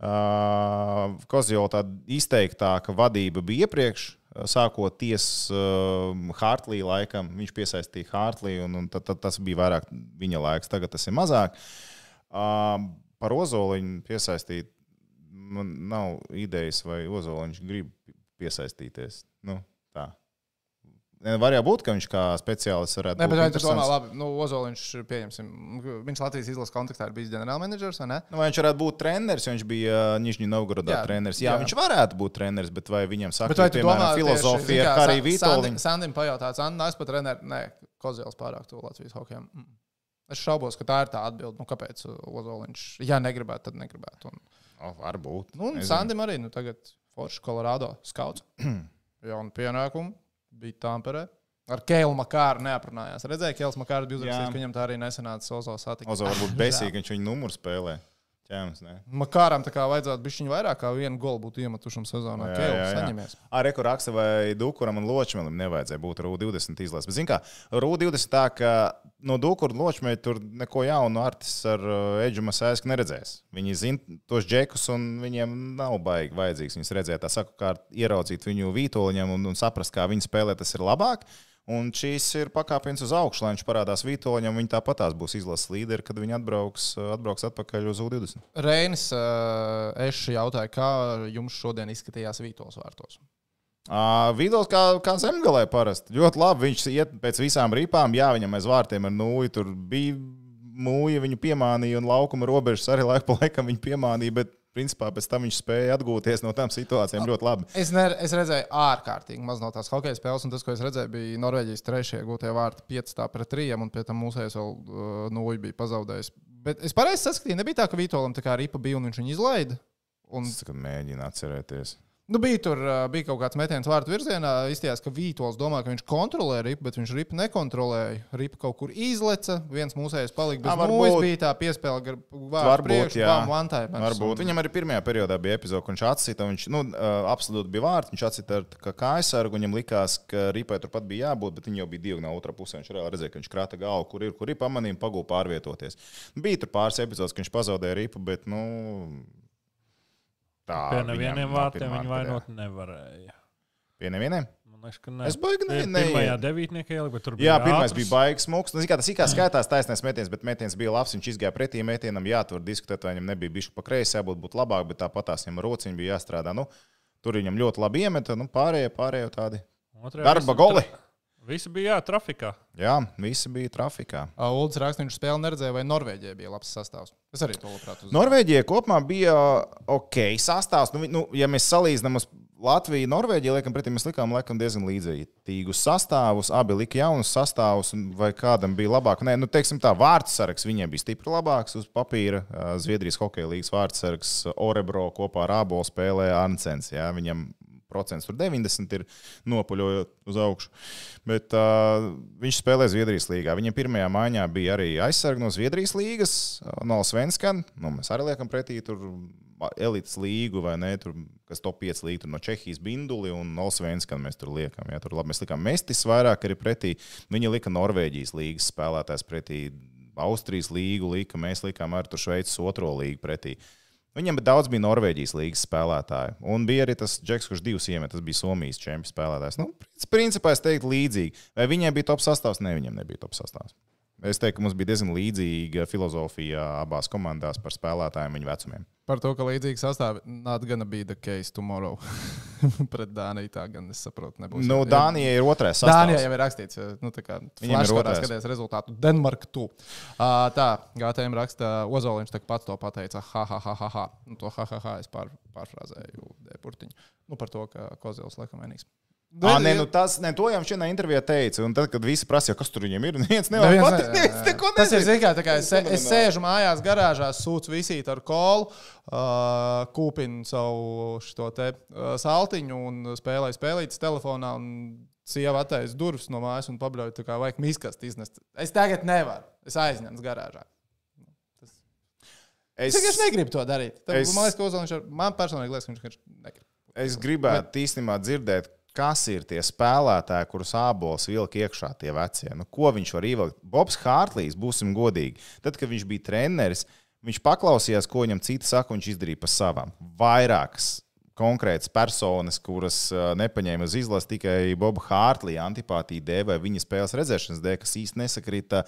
Uh, Kozils tāda izteiktāka vadība bija iepriekš. Sākot tiesas uh, Hartlī laikam, viņš piesaistīja Hartlī, un, un tad, tad tas bija vairāk viņa laiks. Tagad tas ir mazāk. Uh, par Ozoliņu piesaistīt, man nav idejas, vai Ozoliņš grib piesaistīties. Nu, tā. Var jau būt, ka viņš kā speciālists varētu Nē, bet tu domā, labi, nu, Ozoliņš, pieņemsim, viņš Latvijas izlases kontekstā ir bijis ģenerālmenedžers, vai ne? Nu, vai viņš varētu būt treneris, jo viņš bija Nižņī Novgorodā Jā, treneris. Jā, jā. viņš varētu būt treneris, bet vai viņam saka, vai tu domā, filozofija, kā arī Vitoļņa? Sandim pajautāts, Anna, es pat treneru, nē, Kozils pārāk to Latvijas hokejam. Mm. Es šaubos, ka tā ir tā atbilde. Nu, kāpēc Ozoliņš, ja negribētu, tad negribētu. Un, Oh, varbūt. nu, un. Sandim arī, nu, tagad Forša Colorado skauts. Jaunu pienākumu bija Tamperē. Ar Kēlu Makāru neaprunājās. Redzēja, Kēls Makārs bija uzrakstījis, ka viņam tā arī nesanāca Ozo satikt. Ozo varbūt besīgi, viņš viņu numuru spēlē. Ķēmas, ne? Makāram tā kā vajadzētu būt viņa vairāk kā vienu golu būtu iemetušam sezonā. Jā, jā, jā. saņemies. Arī kur raksta, vai Dukuram un Ločmelim nevajadzēja būt RU20 izlases. Bet, zināmā mērā, RU20 tā, ka no Dukura un Ločmeļa tur neko jaunu Artis ar uh, Edžu Masēsku neredzēs. Viņi zina tos džekus, un viņiem nav baigi vajadzīgs viņus redzēt. Tā saku, kā ieraudzīt viņu vītoliņam un, un saprast, kā viņi spēlē, tas ir labāk. Un šīs ir pakāpiens uz augšu, lai viņš parādās Vitoļņam. Viņa tāpatās būs izlases līderi, kad viņi atbrauks, atbrauks atpakaļ uz U20. Reinis uh, Eši jautāja, kā jums šodien izskatījās Vītols vārtos? Uh, Vidols kā, kā zemgālē parasti. Ļoti labi. Viņš iet pēc visām rīpām. Jā, viņam aiz vārtiem ir nūja. Tur bija mūja, viņu piemānīja, un laukuma robežas arī laika pa laikam viņu piemānīja. Bet, principā, pēc tam viņš spēja atgūties no tām situācijām ļoti labi. Es, ne, es redzēju ārkārtīgi maz no tās hokeja spēles, un tas, ko es redzēju, bija Norvēģijas trešajā gūtajā vārtā 5 pret 3, un pie tam mūsējais vēl uh, nūju bija pazaudējis. Bet es pareizi saskatīju, nebija tā, ka Vitolam tā kā ripa bija un viņš viņu izlaida. Un, Es tikai mēģinu atcerēties. Nu, bija tur bija kaut kāds metiens vārtu virzienā. Izstījās, ka Vītols domā, ka viņš kontrolē ripu, bet viņš ripu nekontrolēja. Ripa kaut kur izleca, viens mūsējais palika bez mūža. Bija tā piespēle, vārtu Varbūt. Varbūt viņam arī pirmajā periodā bija epizode, kad viņš atsita. Viņš nu, absolūti bija vārds. Viņš atsita ar tā kā kājsargu. Viņam likās, ka ripai turpat bija jābūt, bet viņi jau bija divi no otrā pusē. Viņš reāli redzēja, ka viņš krāta galvu, kur ir, kur ir pamanījumi, pagūpa pārvietoties. Bija tur pāris epizodes, ka viņš pazaudēja ripu, bet nu, tā Pie nevieniem vārtiem viņi vainot nevarēja. Pie nevieniem? Man liekas, ka ne. Es baigi ne- ne- Pirmajā devītniekā ielika, bet tur bija Jā, pirmais bija baigs smūgs. Nu, tas ir kā skaitās taisnēs metiens, bet metiens bija labs. Viņš izgāja pretī metienam. Jā, tur diskutēt, vai viņam nebija bijis pa kreisi, jābūt būt labāk, bet tāpat tās viņam rociņi bija jāstrādā. Nu, tur viņam ļoti labi iemeta. Nu, pārējie, pārējie tādi Otrajā darba goli. tra- Visi bija jā, trafikā. Jā, visi bija trafikā. Ulds raksta, viņš spēli neredzēja, vai Norvēģijai bija labs sastāvs. Es arī to labprāt uzzinātu. Norvēģija kopumā bija ok sastāvs. Nu, nu, ja mēs salīdzinām Latviju, Norvēģiju, liekam, pretī mēs likām laikam, diezgan līdzīgus sastāvus. Abi lika jaunus sastāvus, vai kādam bija labāk. Nē, nu, teiksim tā, vārdsargs viņiem bija stipri labāks uz papīra. Zviedrijas hokeja līnijas vārdsargs Orebro kopā ar Ābolu spēlēja Arnsens. Jā, viņam procents, tur 90 ir nopuļojot uz augšu. Bet uh, viņš spēlē Zviedrijas līgā. Viņam pirmajā maiņā bija arī aizsargs no Zviedrijas līgas, uh, no Svenskan. Nu, mēs arī liekam pretī tur elites līgu vai ne, tur, kas top 5 līga, tur no Čehijas Binduli un Olsvenskan mēs tur liekam. Jā, tur labi, mēs likām Mestis vairāk arī pretī. Viņi lika Norvēģijas līgas spēlētājs pretī. Austrijas līgu lika, mēs likām ar Šveices otro līgu pretī. Viņam daudz bija Norvēģijas līnijas spēlētāji. Un bija arī tas Džeks, kurš divus iemet, tas bija Somijas čempions spēlētājs. Nu, principā es teiktu līdzīgi. Vai viņiem bija top sastāvs? Nē, viņiem nebija top sastāvs. Es teiktu, ka mums bija diezgan līdzīga filozofija abās komandās par spēlētājiem viņu vecumiem. Par to, ka līdzīgi sastāvā not gonna be the case tomorrow. Pret Dāniju tā gan es saprotu, nebūs. Nu, Dānija ir otrais sastāvs. Dānijā jau ir rakstīts, nu, tā kā Viņiem ir otrais. skaties rezultātu. Denmark tu. Uh, tā, GTM raksta, Ozoliņš pats to pateica, ha, ha, ha, ha, ha. Nu, to ha, ha, ha, es pār, pārfrāzēju Depurtiņu. Nu, par to, ka Kozils laikam vienīgs. Ah, nē, nu tas, ne, to jau vienā intervijā teica. Un tad, kad visi prasīja, kas tur viņam ir, neviens nevar Neviens pateikt. ne- Neviens neko Tas ir nezina. zināms, tā kā es, Tas ir es sēžu mājās, garāžā, sūcu visīt ar kolu, uh, kūpinu savu šo te uh, saltiņu un spēlēju spēlītas telefonā. Un Sieva attaisno durvis no mājas un pabļauj, tā kā vajag miskast iznest. Es tagad nevaru. Es aizņemtu garāžā. Es, Es, es negribu to darīt. Tad, es- man liekas, ka Ozoliņš ar, man personīgi liekas, ka viņš negrib. es gribētu īstenībā dzirdēt, kas ir tie spēlētāji, kurus ābols vilk iekšā, tie vecie. Nu, ko viņš var ievilkt? Bobs Hārtlīs, būsim godīgi. Tad, kad viņš bija treneris, viņš paklausījās, ko viņam citi saka, un viņš izdarīja pa savām. Vairākas konkrētas personas, kuras uh, nepaņēma uz izlasi tikai Bobu Hārtlī antipātiju dēļ vai viņa spēles redzēšanas dēļ, kas īsti nesakrita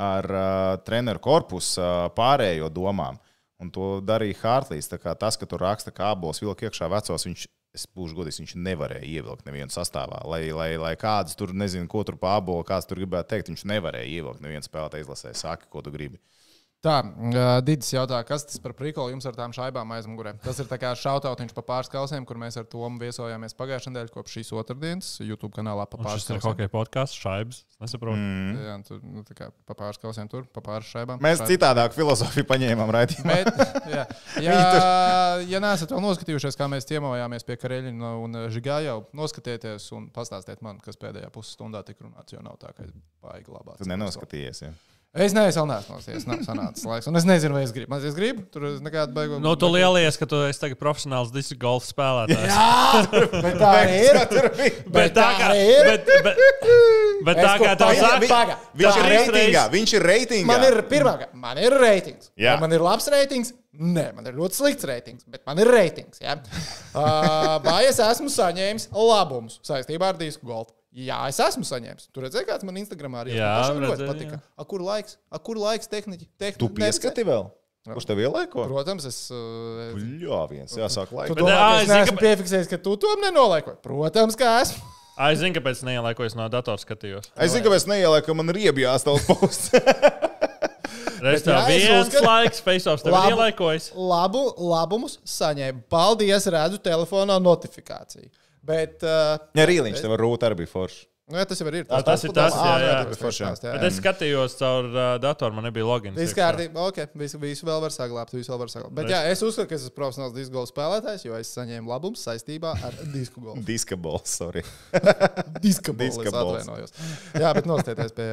ar uh, treneru korpusu uh, pārējo domām. Un to darīja Hārtlīs. Tas, ka tur raksta, ka abos vilk iekšā vecos, viņš, es būšu godīgs, viņš nevarēja ievilkt nevienu sastāvā. Lai, lai, lai kāds tur nezinu, ko tur abolu, kāds tur gribētu teikt, viņš nevarēja ievilkt nevienu spēlētāju izlasē. Saki, ko tu gribi. Tā, uh, Digis jautā, kas tas par prikolu jums ar tām šaibām aizmugurē? Tas ir tā kā šautautiņš pa pāris kausiem, kur mēs ar Tomu viesojāmies pagājušajā nedēļā kopš šīs otrdienas YouTube kanālā pa pāris Šis ir kausiem. hockey podkāsts, šaibas. Es nesaprotu. Mm. Jā, tur nu, tā kā pa pāris kausiem tur, pa pāris šaibām. Mēs Šaib- citādāk filozofiju paņēmām raidījumā. Bet, jā, ja, ja neesat vēl noskatījušies, kā mēs ciemojāmies pie Kareļina un Žigājā, noskatieties un pastāstiet man, kas pēdējā pusstundā tika runāts, jo nav tā, ka baigi labāk. Tu nenoskatījies. Ja? Es neesmu neesmu nav sanācis laiks, un es nezinu, vai es gribu. Man es gribu, tur es nekādu baigu. Nu, tu lielies, ka tu esi tagad profesionāls disku golfa spēlētājs. Jā, bet tā ir. Bet tā kā, tā ir. bet, bet, bet tā kā tev saka. Viņš ir reitingā. Viņš ir reitingā. Man ir pirmā, man ir reitings. Jā. Man ir labs reitings? Nē, man ir ļoti slikts reitings, bet man ir reitings. Ja? Uh, vai es esmu saņēmis labumus saistībā ar disku golfu? Jā, es esmu saņēmis. Tur redzēju, kāds man Instagramā arī Jā, ļoti patika. jā. A, kur laiks? A, kur laiks tehniķi? tehniķi Tu pieskati vēl? Kurš tev ielaiko? Protams, es. Uh, Jā, viens jāsāk tu laiku. domā, es es neesmu ka- piefiksējis, ka tu to nenolaikoji. Protams, ka esmu. Ai, es zinu, kāpēc neielēkojos no datora skatījos. Es zinu, ka es neielieku, ka man ir iebjās tavs posts. Reiz es viens uzskatu- laiks, face-offs tev Labu- ielaikojis. Labu, labumus saņēmu. Paldies, redzu telefonā notifikāciju. Bet, uh, Ja rīliņš tev ar rūtu arī bija foršs. nu, jā, tas jau ir. Ā, tas ir tas, jā, jā. tas ir Forši, jā. tas, jā. Bet es skatījos caur uh, datoru, man nebija logins. Viss kārtībā, ok, visu, visu vēl var saglabāt, visu vēl var saglabāt. Bet jā, es uzskatu, ka es esmu profesionāls disku golfa spēlētājs, jo es saņēmu labumus saistībā ar disku golfu. Diskabols, sorry. Diska Diska bols, bols. atvainojos. Jā, bet nostieties pie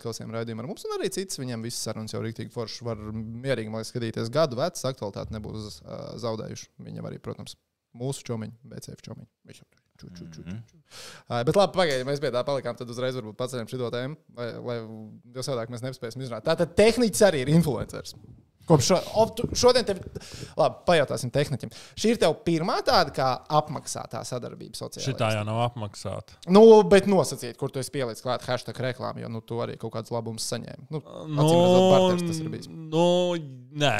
klausiem raidījumiem ar mums, un arī cits viņiem visas sarunas jau rīktīgi forši var mierīgi man liekas, skatīties gadu vecas, aktualitāti nebūs uh, zaudējuši. Viņam arī, protams, mūsu čomiņi, BCF čomiņi. Viņš jau Ču, ču, ču, ču, ču. Uh, bet labi, pagaidi, mēs pie tā palikām. Tad uzreiz varbūt paceļam šo tēmu, lai, lai jau savādāk mēs nespēsim izrunāt. Tātad tehnicis arī ir influenceris. Kopš šo, o, tu- šodien tev, labi, pajautāsim tehniķim. Šī ir tev pirmā tāda kā apmaksātā sadarbība sociālajā. Šitā jau nav apmaksāta. Nu, bet nosacīt, kur tu esi pielicis klāt hashtag reklāmu, jo nu, tu arī kaut kādus labumus saņēmi. Nu, barteris tas ir bijis. nu, nē.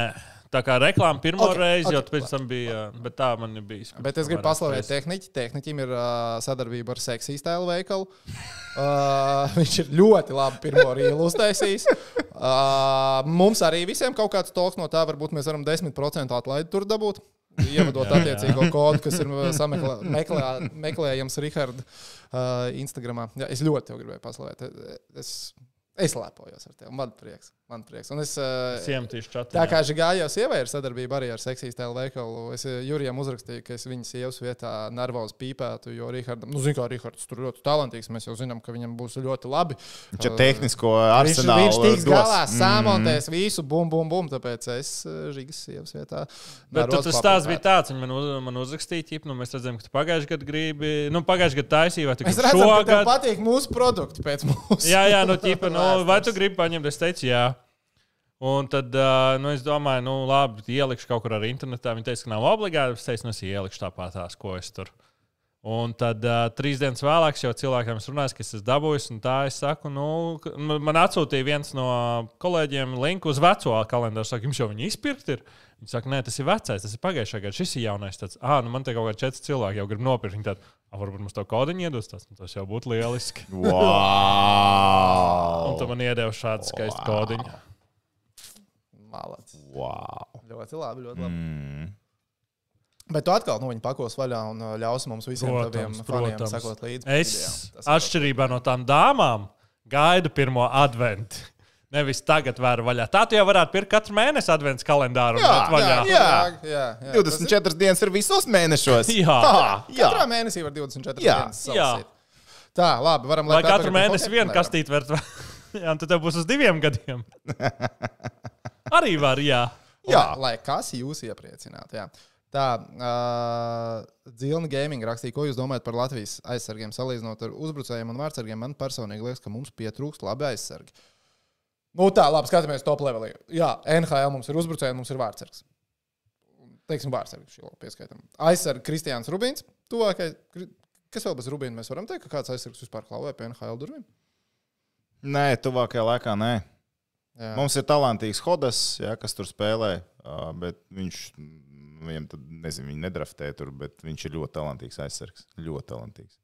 Tā kā reklāma pirmo Ok, okay, reizi, okay, ok, jo pēc tam bija, bet tā man ir bijis. Bet es gribu paslavēt tehniķi. Tehniķim ir uh, sadarbība ar seksīs tēlu veikalu. Uh, viņš ir ļoti labi pirmo rīlu uztaisījis. Uh, mums arī visiem kaut kāds toks no tā, varbūt mēs varam 10% atlaidi tur dabūt. Ievadot attiecīgo kodu, kas ir sameklē, meklē, meklējams Rahards uh, Instagram. Es ļoti tev gribēju paslavēt. Es, es lepojos ar tevi. Man prieks. Man prieks. Un es, uh, Siemetīšu čatā. Tā kā Žigājā sievai ir sadarbība arī ar seksīs tēlu veikalu. Es eh, Jurijam uzrakstīju, ka es viņas sievas vietā nervos pīpētu, jo Rihardam, nu, zinu, kā Rihards tur ļoti talantīgs. Mēs jau zinām, ka viņam būs ļoti labi. Viņš ir Uh, tehnisko Viņš, arsenālu. viņš tiks dos. galā, Mm. samontēs visu, bum, bum, bum. Tāpēc es eh, Žigas sievas vietā. Bet tu, tas stāsts bija tāds, viņi man, uz, man uzrakstīja, ķip, nu, mēs redzam, ka tu pagājušajā gadā gribi, nu, pagājušajā gadā taisīji, vai tu Es gribi redzu, ka tev šogad. patīk mūsu produkti pēc mūsu. Jā, jā, nu, ķipa, nu, vai tu gribi paņemt, es teicu, jā. Un tad, nu, es domāju, nu, labi, ielikšu kaut kur arī internetā. Viņa teica, ka nav obligāti. Es teicu, nu, es ielikšu tāpat tās, ko es tur. Un tad uh, trīs dienas vēlāk jau cilvēkiem es runāju, ka es esmu dabūjis. un Tā es saku, nu, nu, man atsūtīja viens no kolēģiem linku uz veco kalendāru. Saka, jums jau viņi izpirkt ir. Viņi saka, nē, tas ir vecais, tas ir pagājušā gada. Šis ir jaunais. Tāds, ah, nu man te kaut kādi četri cilvēki jau grib nopirkt. Viņi tādi, ah, varbūt mums to kodiņu iedos. Tas, nu, tas jau būtu lieliski. Wow! Un tu man iedevi šādu skaistu kodiņu. Malacis. wow. Ļoti labi, ļoti labi. Mm. Bet tu atkal nu, viņu pakos vaļā un ļaus mums visiem Protams, taviem faniem sekot līdzi. Es, video. Ir atšķirībā no tām dāmām, gaidu pirmo adventu. Nevis tagad vēru vaļā. Tā tu jau varētu pirkt katru mēnesi adventu kalendāru. un Jā, vaļā. jā. jā, jā. 24 dienas ir visos mēnešos. Jā. Tā, jā. Katrā mēnesī var 24 Jā. dienas Jā. salasīt. Tā, labi, varam Lai lēkt katru mēnesi vienu kastīti vērt. Jā, un tad tev būs uz diviem gadiem. Arī var, jā. Jā. Lai, lai kas jūs iepriecinātu. Jā. Tā, uh, Zilna Gaming rakstīja, ko jūs domājat par Latvijas aizsargiem, salīdzinot ar uzbrucējiem un vārdsargiem. Man personīgi liekas, ka mums pietrūkst labi aizsargi. Nu, tā, labi, skatāmies top levelī. Jā, NHL mums ir uzbrucējs, mums ir vārdsargs. Teiksim, vārdsargs šo pieskaitām. Aizsargs Kristiāns Rubins. Tuvākais, kas vēl bez Rubina mēs varam teikt, ka kāds aizsargs vispār klauvē pie NHL durvīm? Nē, tuvākajā laikā nē. Jā. Mums ir talantīgs Hodas, jā, kas tur spēlē, bet viņš, mm, viņam tad, nezinu, viņi nedraftē tur, bet viņš ir ļoti talantīgs aizsargs. Ļoti talantīgs.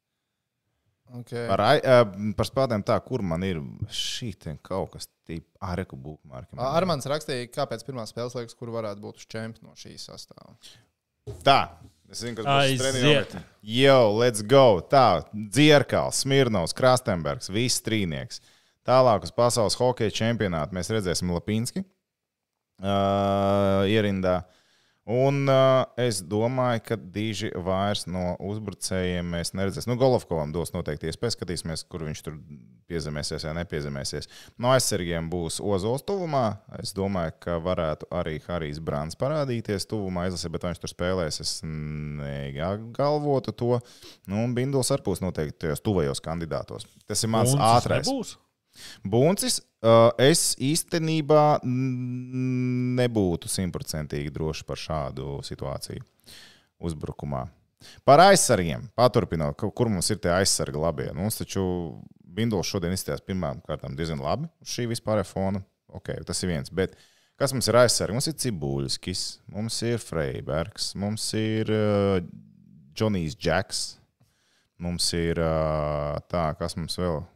Okay. Par, par spēlēm tā, kur man ir šī kaut kas tāds, ārēku būkmārki. Armāns rakstīja, kāpēc pirmā spēles liekas, kur varētu būt uz čempionu no šīs sastāvā. Tā. Es zinu, kas būs treniņš. Jo, let's go. Tā, Dzierkals, Smirnovs, Krastenbergs, viss trīnieks. Tālāk uz pasaules hokeja čempionātu mēs redzēsim Lapinski uh, ierindā. Un uh, es domāju, ka diži vairs no uzbrucējiem mēs neredzēsim. Nu, Golovkovam dos noteikti iespēju skatīsimies, kur viņš tur piezemēsies vai nepiezemēsies. No aizsargiem būs Ozols tuvumā. Es domāju, ka varētu arī Harijs Brants parādīties tuvumā aizlasē, bet vai viņš tur spēlēs, es negalvotu to. Nu, un Binduls arī būs noteikti tajos tuvajos kandidātos. Tas ir mans ātrais. nebūs? Buncis, es īstenībā nebūtu simtprocentīgi drošs par šādu situāciju uzbrukumā. Par aizsargiem, paturpinot, kur mums ir tie aizsargi labie. Mums taču Binduls šodien izskatījās pirmām kārtām diezgan labi uz šī vispārējā fona. Okay, tas ir viens. Bet kas mums ir aizsargi? Mums ir Cibuļskis, mums ir Freibergs, mums ir uh, Džonijs Džeks, mums ir uh, tā, kas mums vēl ir.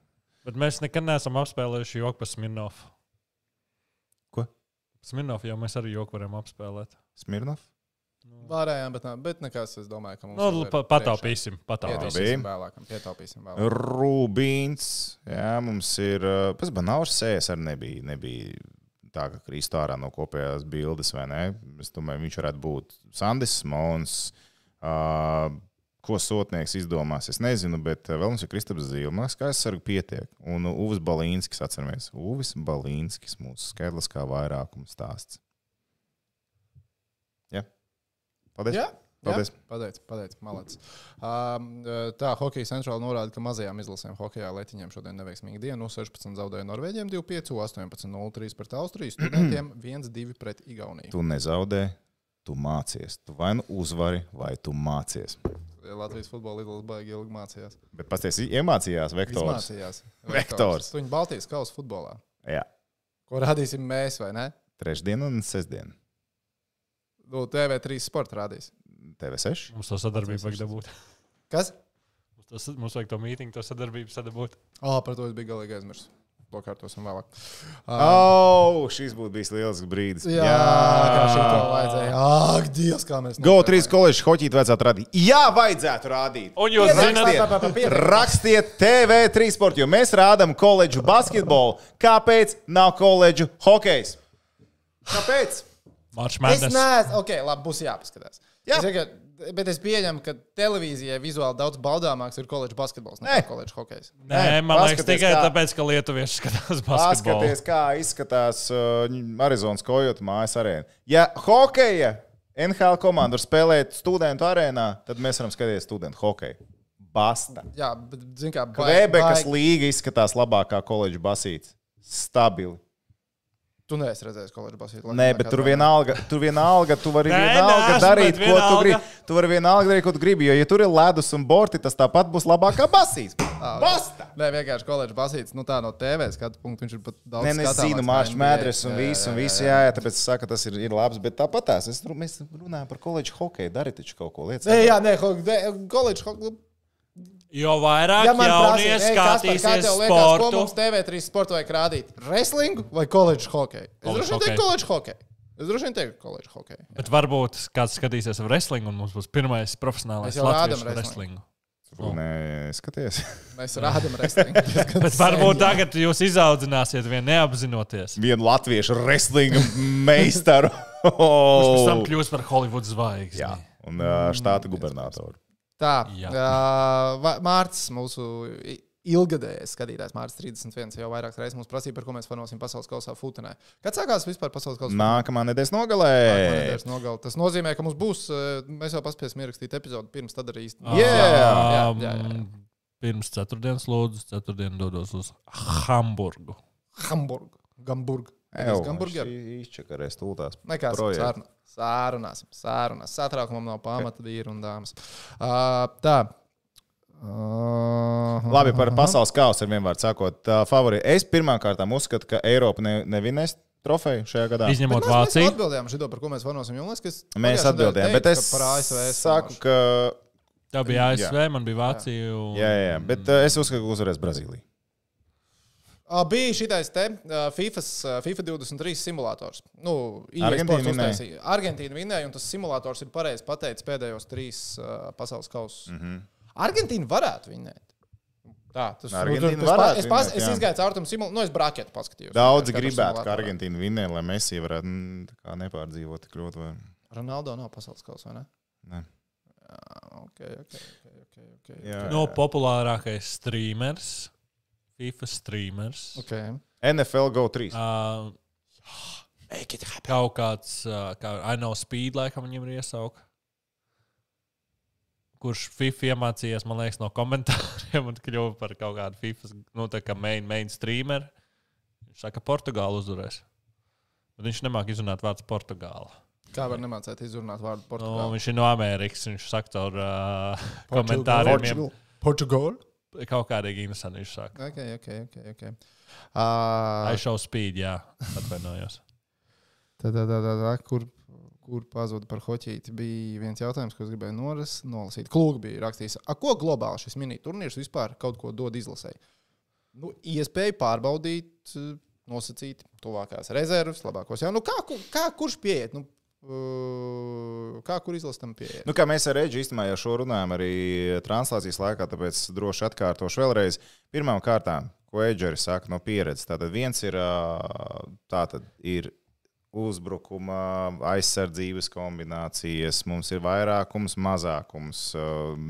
Bet mēs nekad neesam apspēlējuši joku par Smirnovu. Ko? Smirnovu jau mēs arī joku varam apspēlēt. Smirnov? Varējām, bet, nā- bet nekas, es domāju, ka mums Nu, pa, pataupīsim. pataupīsim. Pietaupīsim vēlāk. Pietaupīsim vēlāk. Rubīns. Jā, mums ir. uh, Pēc Nauris Sēs arī nebija, nebija tā, ka krīst ārā no kopējās bildes, vai ne? Es domāju, viņš varētu būt Sandis Mons. Uh, ko sotnieks izdomās, es nezinu, bet uh, vēl mums ir Kristaps Zīles, kā aizsargu pietiek. Un Uvis Balīnskis, atceramies, Uvis Balīnskis, mūsu skaitliskā vairākuma stāsts. Jā, paldies. Jā, Paldies. Pateicis, pateicis, malācis. Um, tā, Hokeja centrāla norāda, ka mazajām izlasēm hokeja letiņiem šodien neveiksmīga diena. No 16 zaudēja Norvēģiem 2-5, 18-0-3 pret Austriju, studentiem 1-2 pret Igauniju. Tu nezaudē, tu mācies. Tu vai nu uzvari, vai tu mācies. Latvijas futbola līnijas baigi ilgi mācījās. Bet pasties, iemācījās vektors. mācījās. Vektors. Tu viņu Baltijas kausa futbolā. Jā, Ko rādīsim mēs, vai ne? trešdien un sestdien. Nu, TV3 sporta rādīs. TV6. Mums to sadarbību vajag dabūt. Kas? Mums, to, mums vajag to mītīņu, to sadarbību sadabūt. Oh, par to es biju galīgi aizmirsis. To kārtosim vēlāk. Oh, šis būtu bijis lielisks brīdis. Jā, kā šī to vajadzēja. Ak, Dievs, kā mēs Go 3 koledžas hoķīt vajadzētu rādīt. Jā, vajadzētu rādīt. Un jūs zināt, Rakstiet, rakstiet TV3 sporta, jo mēs rādām koledžu basketbolu. Kāpēc nav koledžu hokejs? Kāpēc? Marš Es Mēnesis. neesmu, ok, labi, būs jāpaskatās. Jā. Es bet es pieņemu, ka televīzijai vizuāli daudz baudāmāks ir koledžas basketbols nekā koledžas hokejs. Nē, Nē, man liekas, tikai kā- tāpēc, ka lietuvieši skatās basketbolu. Paskaties, kā izskatās uh, Arizonas Coyote mājas arēna. Ja hokeja NHL komanda var spēlēt studentu arēnā, tad mēs varam skatīties studentu hokeju. Basta. Jā, bet, zin kā, Kvebekas baigi- līga izskatās labākā koledža basīts. Stabili. Tu neesi redzējis koledžas basketbolu. Nē, bet tur vienalga, tur vienalga, tu vari Nē, vienalga neesmu, darīt, ko tu vienalga. gribi. Tu vari vienalga darīt, ko tu gribi, jo, ja tur ir ledus un borti, tas tāpat būs labākā basīts. Basta! Nē, vienkārši koledžas basketbols, nu tā no TV skatu punkta viņš ir pat daudz. Nē, nē, es skatāmāks zinu, kā mākslinieks, NBA. mēdres un jā, un jā, viss, jā. jā, tāpēc es saku, tas ir, ir labs, bet tāpat tās, es, mēs runājam par koledžu hokeju, dariet taču kaut ko lietas. Nē, jā, nē, ho- nē, koledžas hokeja. Jo vairāk Ja man jaunie prasīs, kā skatīsies tev liekas, ko sportu, mums TV3 sporta vajag rādīt? Wrestlingu vai koledžas hokeju? Es College droši vien teiktu hokeju. koledžas hokeju. Es droši vien teiktu koledžas hokeju. bet varbūt kāds skatīsies wrestling, un mums būs pirmais profesionālais latviešu wrestlingu. wrestlingu. Nē, skaties. Mēs rādām wrestlingu. Bet varbūt sen. tagad jūs izaudzināsiet vien neapzinoties. Vienu latviešu wrestlinga meistaru. Kurš pēc tam Oh. kļūs par Holivudas zvaigzni. Jā, un ā, štāta gubernatoru. Tā, uh, Mārcis, mūsu ilgadējais skatītājs, Mārcis 31, jau vairākas reizes mums prasīja, par ko mēs fanosim pasaules kausā Futenē. Kad sākās vispār pasaules kausā? Nākamā nedēļas Nākamā nogalē. nedēļas nogalē. Tas nozīmē, ka mums būs, mēs jau paspēsim ierakstīt epizodi pirms tad arī īsti. Jā. jā, jā, jā. Um, Pirms ceturtdienas lūdzu, ceturtdien dodos uz Hamburgu. Hamburgu. Gamburgu. Ew, Gamburgeru. šī Izčakarēs tūlās. Nekas Projekts. sārunāsim. Sārunāsim. Satraukumam nav pamata vīri un dāmas. Uh, tā. Uh, Labi, par pasaules kausu ar vienvārdu sakot, tā favorīta. Es pirmkārt uzskatu, ka Eiropa ne, nevinēs trofeju šajā gadā. Izņemot Bet mēs, mēs Vāciju. atbildējām šo, par ko mēs es Mēs atbildējām, bet es saku, ka. Tā bija Jā. ASV, man bija Vācija. Un... Jā, jā, jā, bet uh, es uzskatu, ka uzvarēs Brazīlija. Bija šitais te FIFA, FIFA 23 simulators. Nu, EA Argentīna vinēja. Argentīna vinēja, un tas simulators ir pareizi pateicis pēdējos trīs uh, pasaules kausus. Mm Mhm. -hmm. Argentīna varētu vinēt. Tā, tas pa- varētu es, pas, vinēt, es izgāju caur tam simulātoru, nu, es braketu paskatījos. Daudzi Katru gribētu, ka. Argentīna vinnē, lai Messi varētu mm, tā kā nepārdzīvot tik ļoti. Vai... Ronaldo nav pasaules kausa, vai ne? Ne. Jā, ok, ok, ok. okay, okay. Jā, No populārākais streamers, FIFA streamers. okay. NFL Go 3. Uh, kaut kāds, uh, kā I know speed, laikam viņam ir iesauka. Kurš FIFA iemācījās, man liekas, no komentāriem un kļuva par kaut kādu FIFA nu, tā kā main, main streamer. Viņš saka, ka Portugāla uzvarēs. Bet viņš nemāk izrunāt vārdu Portugāla. Kā var nemācēt izrunāt vārdu Nu, Portugāli? viņš ir no Amerikas. Viņš saka, caur uh, komentāriem. Portugal. Kaut kādīgi interesanti saka. Ok, ok, ok. okay. Uh, I show speed, jā, atvainojos. Tā, tā, tā, tā, kur, kur pazuda par hoķīti, bija viens jautājums, ko es gribēju noras, nolasīt. Klūgi bija rakstījis, ko globāli šis mini-turnīrs vispār kaut ko dod izlasēji? Nu, iespēju pārbaudīt, nosacīt tuvākās rezerves, labākos jau. Nu, kā, kā kurš pieiet? Nu, kā kur izlastam pieiet? Nu, kā mēs ar Reģiju īstenībā jau šo runājām arī translācijas laikā, tāpēc droši atkārtošu vēlreiz. Pirmām kārtām, ko Edžeri saka no pieredzes, tātad viens ir, tātad ir uzbrukuma, aizsardzības kombinācijas, mums ir vairākums, mazākums,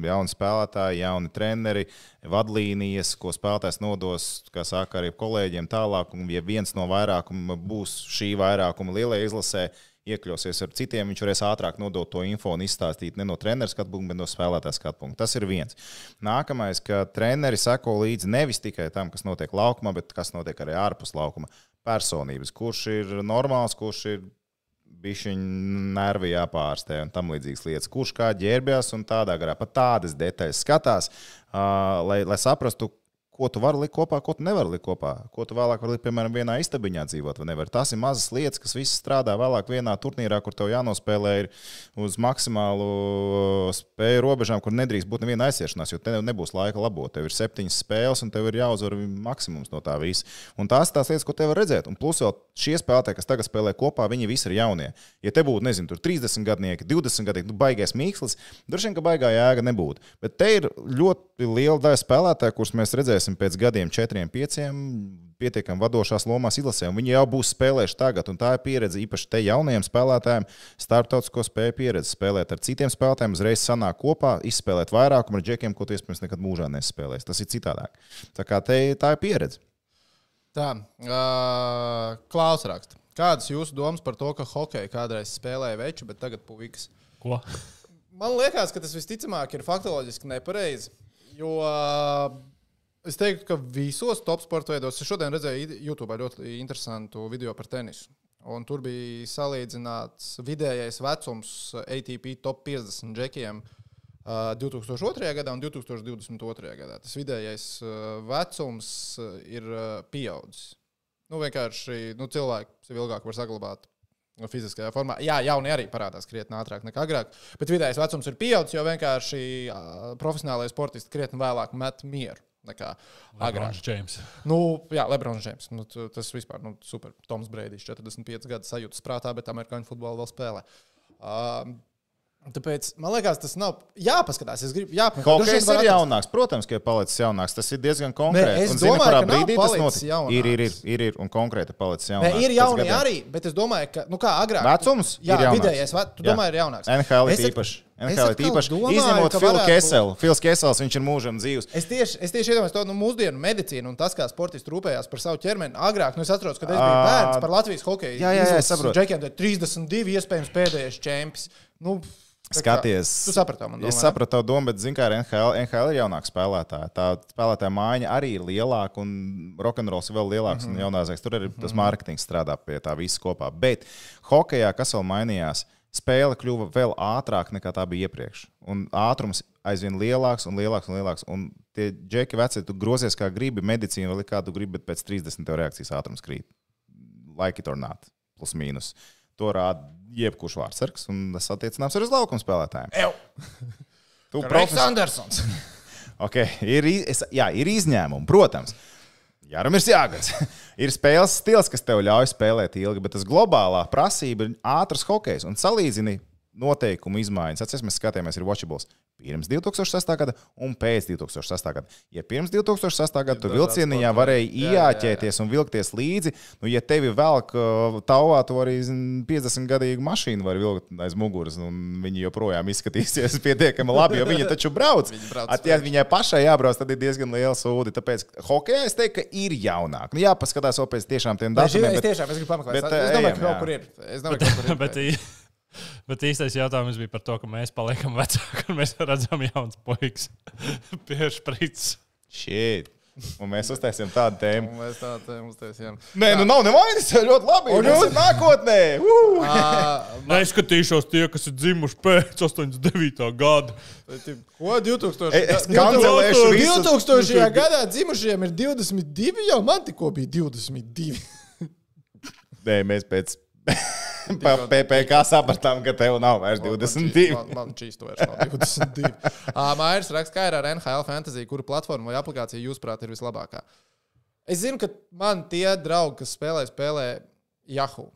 jauni spēlētāji, jauni treneri, vadlīnijas, ko spēlētājs nodos, kā saka, arī kolēģiem tālāk. Un, ja viens no vairākuma būs šī vairākuma lielajā izlasē, iekļausies ar citiem, viņš varēs ātrāk nodot to info un izstāstīt ne no treneru skatu punkta, bet no spēlētāja skatu punkta. Tas ir viens. Nākamais, ka treneri seko līdzi nevis tikai tam, kas notiek laukumā, bet kas notiek arī ārpus laukuma. Personības, kurš ir normāls, kurš ir bijis nervi jāpārstē un tam līdzīgas lietas. Kurš kā ģērbjas un tādā garā, pat tādas detaļas skatās, uh, lai, lai saprastu, ko tu vari likt kopā, ko tu nevari likt kopā. Ko tu vēlāk vari likt, piemēram, vienā istabiņā dzīvot, vai nevar. Tas ir mazas lietas, kas visas strādā vēlāk vienā turnīrā, kur tev jānospēlē uz maksimālu uh, spēju robežām, kur nedrīkst būt neviena aizsiešanās, jo tev nebūs laika labot. Tev ir septiņas spēles, un tev ir jāuzvar maksimums no tā visa. Un tās ir tās lietas, ko tev var redzēt. Un plus vēl šie spēlētāji, kas tagad spēlē kopā, viņi visi ir jaunie. Ja te būtu, nezinu, tur 30 gadnieki, 20 gadnieki, nu, baigais mīkslis, droši vien, ka baigā jēga nebūtu. Bet te ir ļoti liela daļa spēlētāju, kurus mēs redzēsim pēc gadiem, četriem, pieciem, pietiekami vadošās lomās izlasē. un Viņi jau būs spēlējuši tagad, un tā ir pieredze īpaši te jaunajiem spēlētājiem, starptautisko spēju pieredze. Spēlēt ar citiem spēlētājiem, uzreiz sanāk kopā, izspēlēt vairākumu ar džekiem, ko tu iespējams nekad mūžā nespēlēsi. Tas ir citādāk. Tā kā te, tā ir pieredze. Tā, uh, Klaus raksta. Kādas jūsu domas par to, ka hokeja kādreiz spēlēja veču, bet tagad puikas? Ko? Man liekas, ka tas visticamāk ir faktoloģiski nepareizi. Jo uh, es teiktu, ka visos top sporta veidos, es šodien redzēju YouTube ļoti interesantu video par tenisu. Un tur bija salīdzināts vidējais vecums ATP top 50 džekiem uh, 2002. gadā un 2022. gadā. Tas vidējais vecums ir pieaudzis. Nu, vienkārši nu, cilvēki sev ilgāk var saglabāt nu, fiziskajā formā. Jā, jaunie arī parādās krietni ātrāk nekā agrāk, bet vidējais vecums ir pieaudzis, jo vienkārši profesionālajie sportisti krietni vēlāk met mieru. Nekā agrāk. Džeims. Nu, jā, Lebrons Džeims. Nu, tas vispār ir nu, super. Toms Brīdis, 45 gadu sajūtas prātā, bet amerikāņu futbolu vēl spēlē. Um, tāpēc man liekas, tas nav jāpaskatās. Es gribu, jāpaskatās. Hokejs ir jaunāks, protams, ka ir palicis jaunāks. Tas ir diezgan konkrēti. es Un domāju, kurā ka nav brīdī tas notiek? Ir, ir, ir, ir, ir, un konkrēti palicis jaunāks. ir pēc jauni arī, bet es domāju, ka, nu kā agrāk. Vecums jā, ir vidējais, tu Jā. domā, ir jaunāks. NHL Es ir īpaši. Es NHL ir īpaši. domāju, Izņemot Filu Keselu. Fils Kesels, viņš ir mūžam dzīvs. Es tieši, es tieši iedomājos to nu, mūsdienu medicīnu un tas, kā sportisti rūpējās par savu ķermeni. Agrāk, nu, es atceros, kad es biju bērns par Latvijas hokeju. jā, jā, jā, es saprotu. Džekiem tad 32 iespējams pēdējais čempions. Nu, tā kā- Skaties, Tu saprati, man Es domā, sapratu tavu domu, bet, zināmā mērā, NHL, NHL ir jaunāks spēlētājs. Tā spēlētāja mājiņa arī ir lielāka, un rokenrols ir vēl lielāks. Mm Mhm. -hmm. Jaunākais tur arī tas mārketings strādā pie tā visa kopā. Bet hokeja, kas vēl mainījās, spēle kļuva vēl ātrāka nekā tā bija iepriekš. Un ātrums aizvien lielāks un lielāks un lielāks. Un tie džeki veci, tu grozies kā gribi, medicīna vēl ir kā tu gribi, bet pēc 30 tev reakcijas ātrums krīt. Like it or not, plus mīnus. To rāda jebkurš vārdsargs, un tas attiecināms arī uz laukuma spēlētājiem. Ew. Tu Reiks profes... Andersons. okay, ir, es, jā, ir izņēmumi, protams. Jāram ir jāgads. ir spēles stils, kas tev ļauj spēlēt ilgi, bet tas globālā prasība ir ātrs hokejs un salīdzini noteikumu izmaiņas. Atcerieties, mēs skatījāmies, ir Watchables pirms 2006. gada un pēc 2006. gada. Ja pirms 2006. gada tu dažādi vilcieniņā sporta varēji. Jā, jā, jā. iejāķēties un vilkties līdzi, nu, ja tevi velk uh, tauvā, to arī zin, 50 gadīgu mašīnu var vilkt aiz muguras, un viņi joprojām izskatīsies pietiekami labi, jo viņi taču brauc. Viņi brauc At, ja viņai pašai jābrauc, tad ir diezgan liela sūdi. Tāpēc hokeja es teiktu, ka ir jaunāk. Nu, jāpaskatās vēl pēc tiešām tiem datumiem. Es bet- tiešām es gribu pameklēt. bet, Es domāju, ejam, ka kaut jā. kur ir. Es domāju, ka kaut kur ir. bet, ī- bet īstais jautājums bija par to, ka mēs paliekam vecāki un mēs redzam jaunas puikas pie šprits. Shit. Un mēs uztaisījām tādu tēmu. Un Mēs tā te uztaisījām. Nē, nu nav nevainas. Ļoti labi. Un jūs nākotnē. Uh! Ā, Neskatīšos tie, kas ir dzimuši pēc 89. gada. Ko 2000? E, es kancelēšu visu. 2000. gadā dzimušajiem ir 22, jau man tikko bija 22. Nē, mēs pēc PPC sapratām, ka tev nav vairs 22. Man, man šīs vairs nav 22. Uh, Mairs raksta, kā ir ar NHL fantasy, kura platforma vai aplikācija jūsuprāt ir vislabākā. Es zinu, ka man tie draugi, kas spēlē, spēlē Yahoo.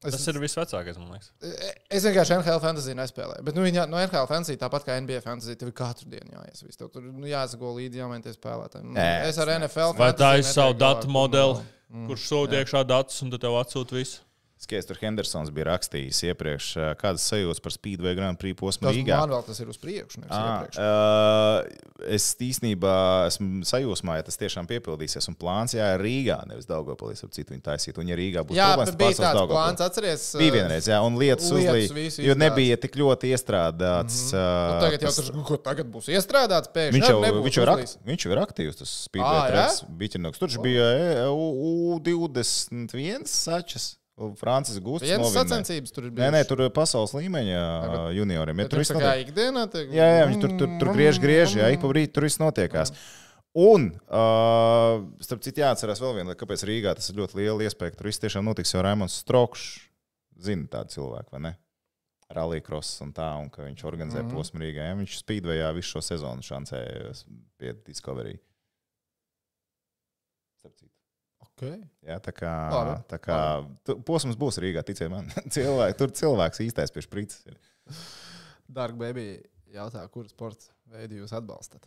Es, Tas ir visvecākais, man liekas. es vienkārši NHL fantasy nespēlēju. Bet, nu, viņa, no NHL fantasy, tāpat kā NBA fantasy, tev ir katru dienu jāies. viss. Tev tur nu, jāsako līdzi, jāmēnties spēlētājiem. Nu, es ar NFL Vai tā ir savu datu modeli, Mm, kurš sūta iekšā datus un tad tev atsūta visu? Skaties, tur Hendersons bija rakstījis iepriekš, ā, kādas sajūtas par Speedway Grand Prix posmu Tas Rīgā. man vēl tas ir uz priekšu. À, uh, es īstenībā esmu sajūsmā, ja tas tiešām piepildīsies. Un plāns jā, Rīgā, nevis Daugopilī, ap citu viņi taisīt. Un ja Rīgā būs Jā, problēmas, bet bija tāds plāns, atceries. Bija vienreiz, jā, un lietas, lietas uzlīja. Jo nebija tik ļoti iestrādāts. Nu, Uh, tagad jau tas- ko tagad būs iestrādāts pēkšņi. Viņš jau, viņš, jau ir uzlīts. ak, viņš jau ir aktīvs. Tas jā? spīdēs, biķinoks. Tur bija e, U- U21 sačas. Francis Gustis. Vienas sacensības tur ir Nē, nē, tur ir pasaules līmeņa ā, junioriem. Ja, tur viss notiek. ikdienā. Te... Jā, jā, viņi tur, tur, tur griež, griež, jā, ik pa brīdi tur viss notiekās. Un, uh, starp citu, jāatcerās vēl viena lieta, kāpēc Rīgā tas ir ļoti liela iespēja. Tur viss tiešām notiks, jo Raimons Strokšs zina tādu cilvēku, vai ne? Rallija cross un tā, un ka viņš organizē mm -hmm. posmu Rīgā. Ja? Viņš spīdvejā visu šo sezonu šancē pie Discovery. Starp citu. Okay. Jā, tā kā, Labi, tā kā tu- posms būs Rīgā, ticiet man. Cilvēki, tur cilvēks īstais pie sprites. ir. Dark Baby jautā, kuru sporta veidu jūs atbalstat?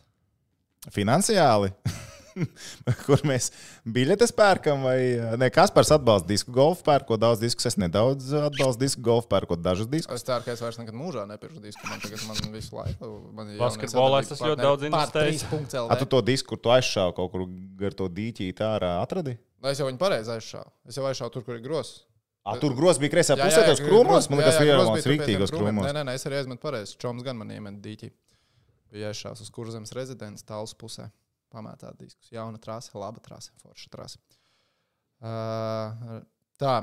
Finansiāli, kur mēs biļetes pērkam, vai ne? Kaspars atbalsta disku golfu, pērkot daudz diskus. Es nedaudz atbalstu disku golfu, pērkot dažus diskus. Es ceru, ka es vairs nekad mūžā nepirkšu disku. Man tagad man visu laiku. Man ir Basketbolā es ļoti daudz investējis. A, tu to disku, kur tu aizšāvi kaut kur gar to dīķīti ārā, atradi? Nu, Es jau viņu pareizi aizšāvu. Es jau aizšāvu tur, kur ir grozs. A, tur grozs bija kreisajā pusē, tos krūmos. Man liekas, iedomājās rīktīgos Nē, krūmos. nē, nē, es arī aizmetu pareizi. Čoms gan man iemet dīķi. Bija aizšāvis uz kurzemes rezidents tāls pusē. Pamētāt diskus. Jauna trase, laba trase, forša trase. Uh, tā,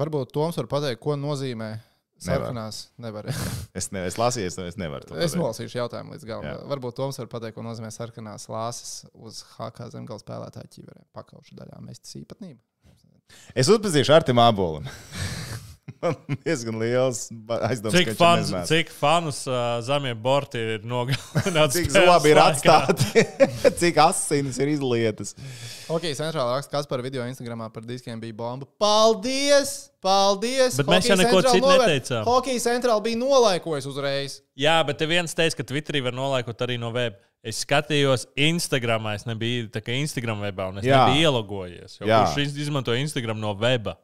varbūt Toms var pateikt, ko nozīmē sarkanās. Nevar. Es, ne, es lasīju, es- es nevaru Es nolasīšu jautājumu līdz galam. Jā. Varbūt Toms var pateikt, ko nozīmē sarkanās lāses uz HK zemgala spēlētāju ķīveriem. Pakaušu daļā mestas īpatnība. Es uzpazīšu Artiņu Abolim. Man diezgan liels aizdoms, Cik, fans, cik fanus uh, zemie borti ir nogalināti? Cik zobi ir atstāti, cik asinis ir izlietas. Ok, centrālā raksta, kas par video Instagramā par diskiem bija bomba. Paldies! Paldies! Bet mēs jau Hockey neko Central citu novēr- neteicām. Hockey centrāli bija nolaikojis uzreiz. Jā, bet te viens teica, ka Twitterī var nolaikot arī no web. Es skatījos Instagramā, es nebiju tā kā Instagram webā, un es Jā. nebiju ielogojies. Kurš iz- izmanto Instagram no weba?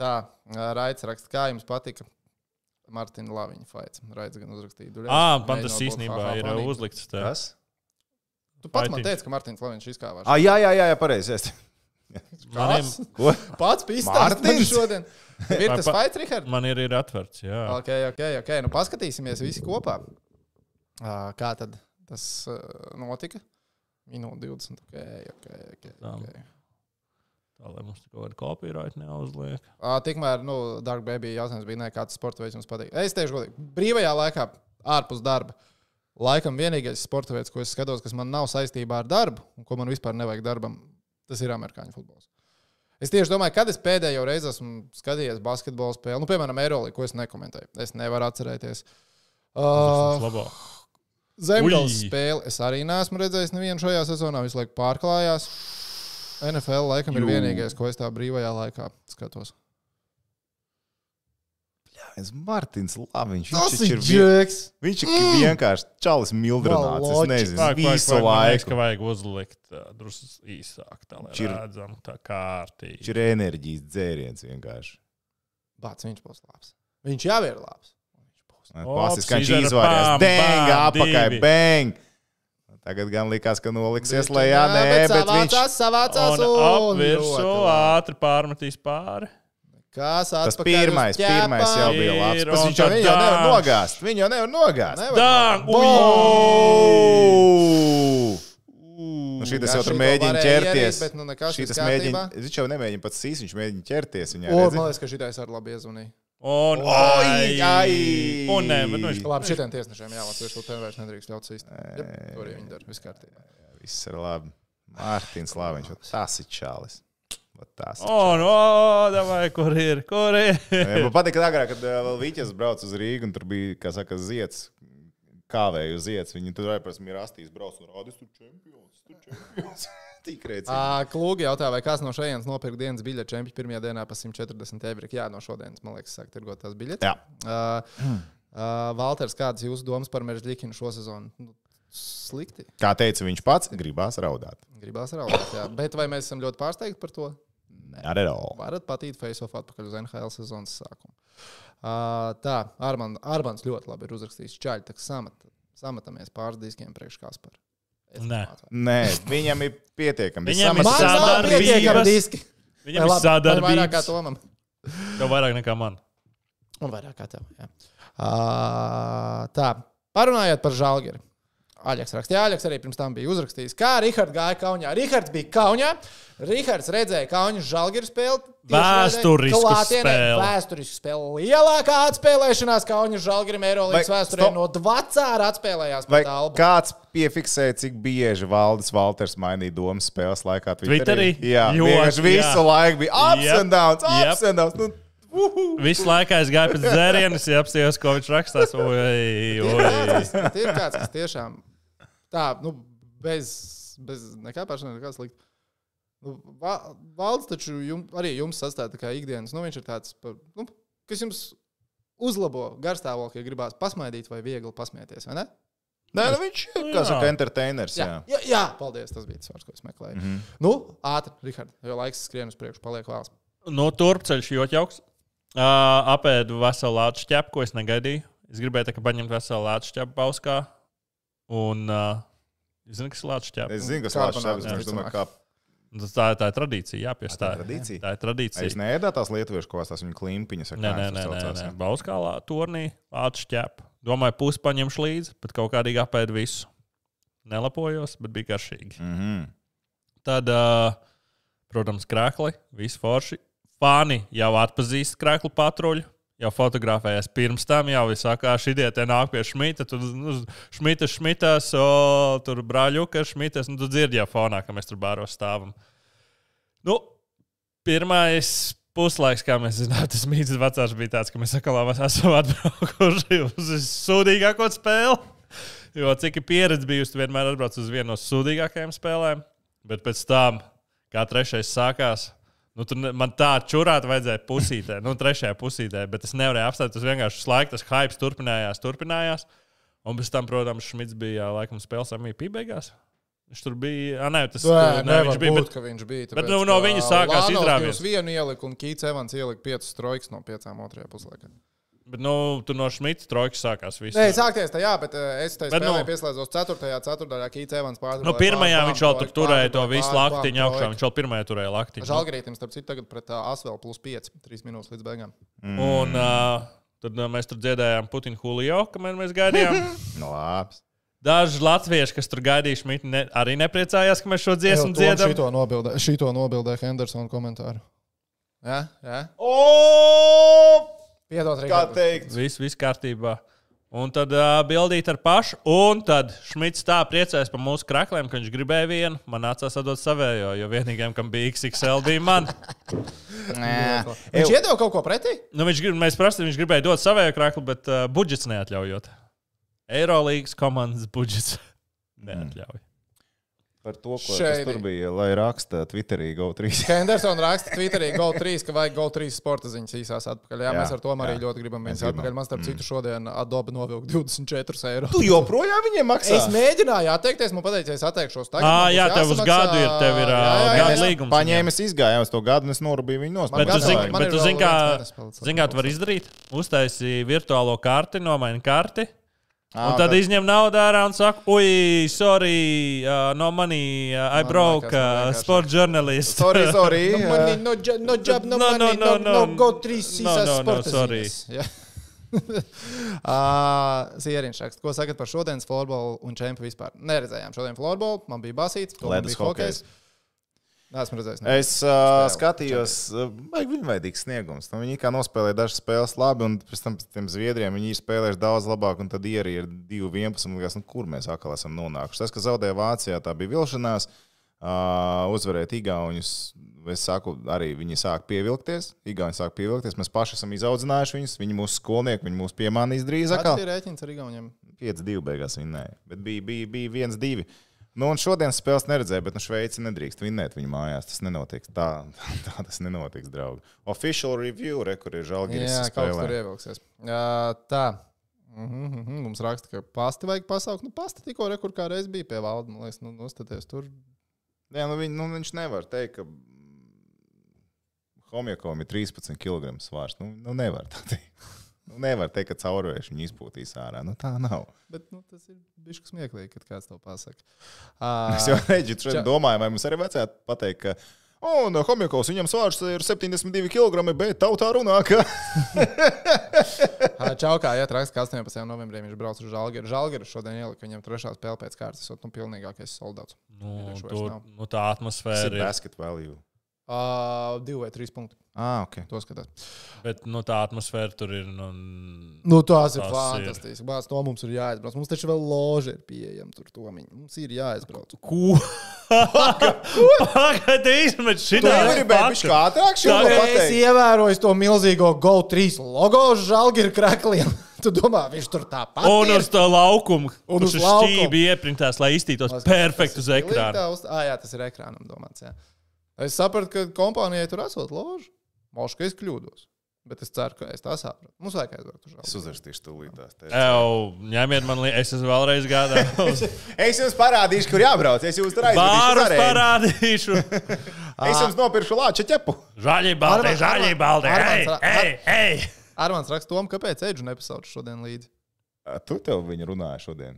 Tā, Raits raksta, kā jums patika Martina Laviņa fights. Raits gan uzrakstīja. Ah, man tas īstenībā ir uzlikts. Tā. Kas? Tu pats man Fighting. teici, ka Martins Laviņš izkāvās. Ah, jā, jā, jā, jā pareizi. es- Maniem? Pats man Martins? šodien. Ir tas fights, Rihard? man ir, ir atvērts. Jā. Ok, ok, ok. Nu, paskatīsimies visi kopā. Kā tad tas notika? Minūte 20. Ok, ok, ok. Okay. Tā lai mums kaut kāda copyright neuzliek. Uh, tikmēr, nu, Dark Baby jautājums bija, ne, kāds sporta veids jums patīk. Es teikšu, godīgi, brīvajā laikā, ārpus darba, laikam vienīgais sporta veids, ko es skatos, kas man nav saistībā ar darbu, un ko man vispār nevajag darbam, tas ir amerikāņu futbols. Es tieši domāju, kad es pēdējo reizi esmu skatījies basketbolu spēli, nu, piemēram, Eirolandā, ko es nekomentēju. Es nevaru atcerēties. Uh. Zemgājas spēli es arī neesmu redzējis nevienu šajā sezonā. Visu laiku pārklājās. NFL laikam ir Jū. vienīgais, ko es tā brīvajā laikā skatos. Es Martins Laviņš. Tas Viņš, ir ir, džeks! viņš ir vienkārši čalis mildrināts. Es nezinu, vajag, visu laiku. ka vajag uzlikt uh, drusku īsāk, tā lai Viņš ir- redzam, tā kārtīgi. Viņš ir enerģijas dzēriens vienkārši. Bāc, viņš būs labs. Viņš jau ir labs. Klasis, kā viņš izdara izvairījās. pam, Bang, pam, apakai, bang! Tagad gan likās, ka noliksies lejā. Nē, bet viņš savācās, savācās Un un ap virsū ļoti labi. ātri pārmetīs pāri. Kas Tas pirmais, pirmais jau bija labs. Tas viņš jau, viņu jau nevar nogāzt. Viņu jau nevar nogāzt. Nu, šī jau tur mēģina ķerties. ierīt, bet nu Šī tas mēģina, kārtībā. viņš jau nemēģina pats sīs, viņš mēģina ķerties. Viņā, O, redzi? man liekas, ka šitais ar labi iezvanīja. Un, Oi, ai! un nē, bet nu, viņš Labi, šitiem tiesnešiem jo to vairs nedrīkst ļaut sīst. Jep, to arī viņi dara, viss kārtībā. Viss ir labi. Mārtiņš Lāviņš, tas ir čalis. Vat Tas ir o, davai, kur ir? Kur ir? Jā, Man patīk, ka agrāk, kad ā, vēl Vīķis brauca uz Rīgu, un tur bija, kā saka, zieds, kāvēju zieds. Viņi tur arī pēc tam ir astīs brauc un rādīs, tur čempions, tur čempions. Tik rēcīgi. Klūgi jautā, vai kāds no šejienes nopirka dienas biļeti čempionu pirmajā dienā par 140 eiro. Jā, no šodienas, man liekas, sāk tirgot tās biļetes. Jā. Uh, uh, Valters, kādas jūsu domas par Meržģīnu šo sezonu? Nu, slikti. Kā teica viņš pats, gribās raudāt. Gribās raudāt, jā. Bet vai mēs esam ļoti pārsteigti par to? Ar all. Varat patīt face-off atpakaļ uz NHL sezonas sākumu. Uh, tā, Armand, Armands ļoti labi ir uzrakstījis čaļi, tā sametamies pāris diskiem priekš Kaspar. Nē. Nē, viņam ir pietiekami. Viņam ir sadarbības. pietiekami diski. Viņam ir vai Vairāk kā sadarbības. Tomam. Tev vairāk nekā man. Un vairāk kā tev. jā. Uh, tā, parunājot par žālgeri. Aļaks rakstīja, Aļaks arī pirms tam bija uzrakstījis, kā Rihards gāja Kaunijā. Rihards bija Kaunijā, Rihards redzēja Kaunas žalgiru spēli. Vēsturisku spēli. Vēsturisku spēli. Lielākā atspēlēšanās Kaunas žalgirim Eirolandes Vai- vēsturē no Dvacāra atspēlējās pret Albu. kāds piefiksēja, cik bieži Valdis Valters mainīja domas spēles laikā Twitterī? Jā, Ļoti, vienkārši visu jā. laiku bija ups Jep, and downs, ups jep. and downs. Nu, uhu. Visu laiku es gāju pēc dzērienes, ja apstājos, ko viņš rakstās. Oi, Ir oi. ir kāds, kas tiešām tā, nu, bez, bez nekā paša, nekā slikta. Nu, Va- Valds taču jum, arī jums sastāv tā kā ikdienas. Nu, viņš ir tāds, par, nu, kas jums uzlabo garstāvokli, ja gribās pasmaidīt vai viegli pasmieties, vai ne? Nē, nu viņš ir, kā Jā. saka, entertainers. Jā. jā, jā paldies. Tas bija tas vārds, ko es meklēju. Mm -hmm. Nu, ātri, Rihard, jo laiks skrien uz priekšu, paliek vēls. No turpceļš ļoti jauks. Uh, apēdu veselu lāču ķepu, ko es negaidīju. Es gribēju tā, paņemt veselu lāču ķepu pauskā. Un, uh, zināt, kas ir lāču ķepa? Es zinu, kas Latvijas Savienības jā, es domāju, kā Tas Tā, tā ir tradīcija, jāpiestāj. Tā ir tradīcija? Tā ir tradīcija. es neēdu tās lietuviešu kādas tās viņu klimpiņas. Nē, nē, nē, nē, nē. jā. Bauskā lā- turnī ķepu. Domāju, pusi paņemšu līdzi, bet kaut kādīgi apēdu visu. Nelapojos, bet bija garšīgi. Mhm. Tad, uh, protams, krākli, visi forši. Fani jau atpazīst krāklu patruļu. Jau fotografējās pirms tam, jau saka, ka šī diena nāk pie Šmita. Tur nu, Šmita, Šmitas, o, tur brāļuka, Šmitas. Nu, tu dzirdi jau fonā, ka mēs tur bāros stāvam. Nu, pirmais puslaiks, kā mēs zinām, tas mīts vecāks bija tāds, ka mēs mēs esam atbraukuši uz sūdīgāko spēli. Jo cik ir pieredze bijusi, vienmēr atbrauc uz vienu no sūdīgākajām spēlēm. Bet pēc tam, kā trešais sākās, nu, tur ne- man tā čurāt vajadzēja pusītē, nu, trešajā pusītē, bet es nevarēju apstāties. Tas vienkārši laika, tas hype turpinājās, turpinājās. Un pēc tam, protams, Šmits bija laikam spēles MVP beigās. Viņš tur bija. Ah, nē, tas Nē, nē, viņš bija. būt, Bet, viņš bija. bet, nu, no viņa sākās izrāviens. Uz vienu ieliku, un Kīts Evans ielika piecas trojkas no piecām otrajā puslaikā. Bet nu, tur no Šmita trojkas sākās viss. Nē, sākties tā, jā, bet eh, es tam nu- pieslēdzos 4. ceturtajā Kīts Evans pārdevā. Nu, pirmajā viņš vēl tur turēja to visu laktiņu augšā. Viņš vēl pirmajā turēja laktiņu. Žalgarītam, starp citu, tagad pret uh, Asvēlu plus 5, 3 minūtes līdz beigām. Un uh, tad uh, mēs tur dziedājām Putinu Hulio, kamēr mēs gaidījām. Nu, labi. Daži latvieši, kas tur gaidīja Šmitu, ne, arī nepriecājās, ka mēs šo dziesmu dziedam. Šito nobildē, šito nobildē Hendersona komentāru. Jā, jā. O! Piedod, Kā Rihards. teikt? Viss, viss kārtībā. Un tad uh, bildīt ar pašu. Un tad Šmits tā priecājās par mūsu krakliem, ka viņš gribēja vienu. Man nācās atdot savējo, jo vienīgajam, kam bija XXL, bija man. Viņš iedeva kaut ko pretī? Nu, viņš, grib, mēs prasījām, viņš gribēja dot savējo kraklu, bet uh, budžets neatļaujot. Eirolīgas komandas budžets neatļauj. Par to, ko tur bija, lai raksta Twitterī GO3. Hendersons raksta Twitterī GO3, ka vajag GO3 sporta ziņas īsās atpakaļ. Jā, jā mēs ar to arī jā. ļoti gribam gribam. atpakaļ. Man starp citu šodien Adobe novilka 24 eiro. Tu joprojām viņiem maksā? Es mēģināju atteikties, man pateica, es atteikšos tagad. Būs jā, tev uz gadu ir, tev ir, Jā, jā, jā, gada līgums. Paņēmu, es izgāju uz to gadu, un es norūpēju viņu nost. Bet tu zini, bet tu zini, kā, zini, kā tu vari izdarīt? Uztaisīji virtuālo karti, nomaini karti. Ā, Un tad tad- izņem naudu ārā un saka, ui, sorry, uh, no money, uh, I Man broke, uh, vienkārši- sport journalist. Sorry, sorry. No money, no, jo- no job, no, No, money, no, no, no, no, no. go three No, seasons no, no, sporta sorry. Jā. uh, Sieriņš raksta, ko sakat par šodienas floorbola un čempu vispār? Neredzējām šodien floorbola, man bija basīts, to Ledus bija hokejs. hokejs. Nesmu redzējis. ne. Es uh, skatījos, uh, vai viņam vajadzīgs sniegums. Nu, viņi kā nospēlēja dažas spēles labi, un pēc tam tiem zviedriem viņi ir spēlējuši daudz labāk, un tad ierī ir 2-11. un Likās, nu, kur mēs atkal esam nonākuši? Tas, ka zaudēja Vācijā, tā bija vilšanās. Uh, uzvarēt Igaunus. Es saku, arī viņi sāk pievilkties. Igauni sāk pievilkties. Mēs paši esam izaudzinājuši viņus. Viņi mūsu skolnieki, viņi mūsu piemānīs drīz. Kāds atkal. ir rēķins ar Igauniem? 5-2 beigās vinnēja. Bet bija, bija, bija 1-2. Nu, un šodienas spēles neredzēju, bet nu, Šveici nedrīkst vinnēt viņa mājās. Tas nenotiks. Tā, tā tas nenotiks, draugi. Official review, re, kur ir žēlgājis. Jā, kaut kas tur ievilksies. Uh, tā. Mhm, mhm, Mums raksta, ka pasti vajag pasaukt. Nu, pasti tikko rekur kā reiz bija pie valda. Man liekas, nu, nostaties tur. Jā, nu, viņ, nu, viņš nevar teikt, ka Homjakovam ir 13 kg svārs. Nu, nu, nevar tā teikt. Nu, nevar teikt, ka caurvējuši viņu izpūtīs ārā. Nu, tā nav. Bet nu, tas ir bijis smieklīgi, kad kāds to pasakā. Es jau Uh, redzu, Ča- domāju, vai mums arī vajadzētu pateikt, ka Un uh, Homiekovs viņam svārds ir 72 kg, bet tautā runā, ka. Čaukā iet raksts, ka 18. novembrī viņš brauc uz Žalgiru. Žalgiru šodien ielika viņam trešā spēle pēc kārtas. Tas ir nu, pilnīgākais soldāts. Nu, tur, nu, tā Tas atmosfēra ir ir. basket value. Uh, divi vai trīs punkti. Ah, ok. To skatās. Bet nu, tā atmosfēra tur ir. Nu, Nu, tas ir Tas fantastiski. Bāc, to mums ir jāizbrauc. Mums taču vēl loži ir pieejama tur. Tomiņ. Mums ir jāizbrauc. Ko? Pagaidiet, izmet šī Tu gribēji viņš kā ātrāk Tā Es ievēroju to milzīgo GO3 logo uz žāģa krākliem. Tu domā, viņš tur tāpat Un ir? uz to laukumu, Un uz ir šķīvi ieprintās, lai iztītos perfekti uz ekrāna. Ah, jā, tas ir ekrānam domāts. Jā. Es sapratu, ka kompānijai tur esot loži. Mošu, ka es kļūdos. Bet es ceru, ka es tā sapratu. Mums vajag aizbraukt uz Es žāģa. uzrakstīšu tūlītās. Ew, ņemiet man līdzi, es esmu vēlreiz gādājis. Es jums parādīšu, kur jābrauc. Es jums tur aizvedīšu. parādīšu. Es jums nopirkšu lāča ķepu. Žāļi baldi, Armand- žāļi Armands- ei, ei. Armāns raksta tom, kāpēc Eģu nepasauc šodien līdzi. Tu tev viņu runāji šodien.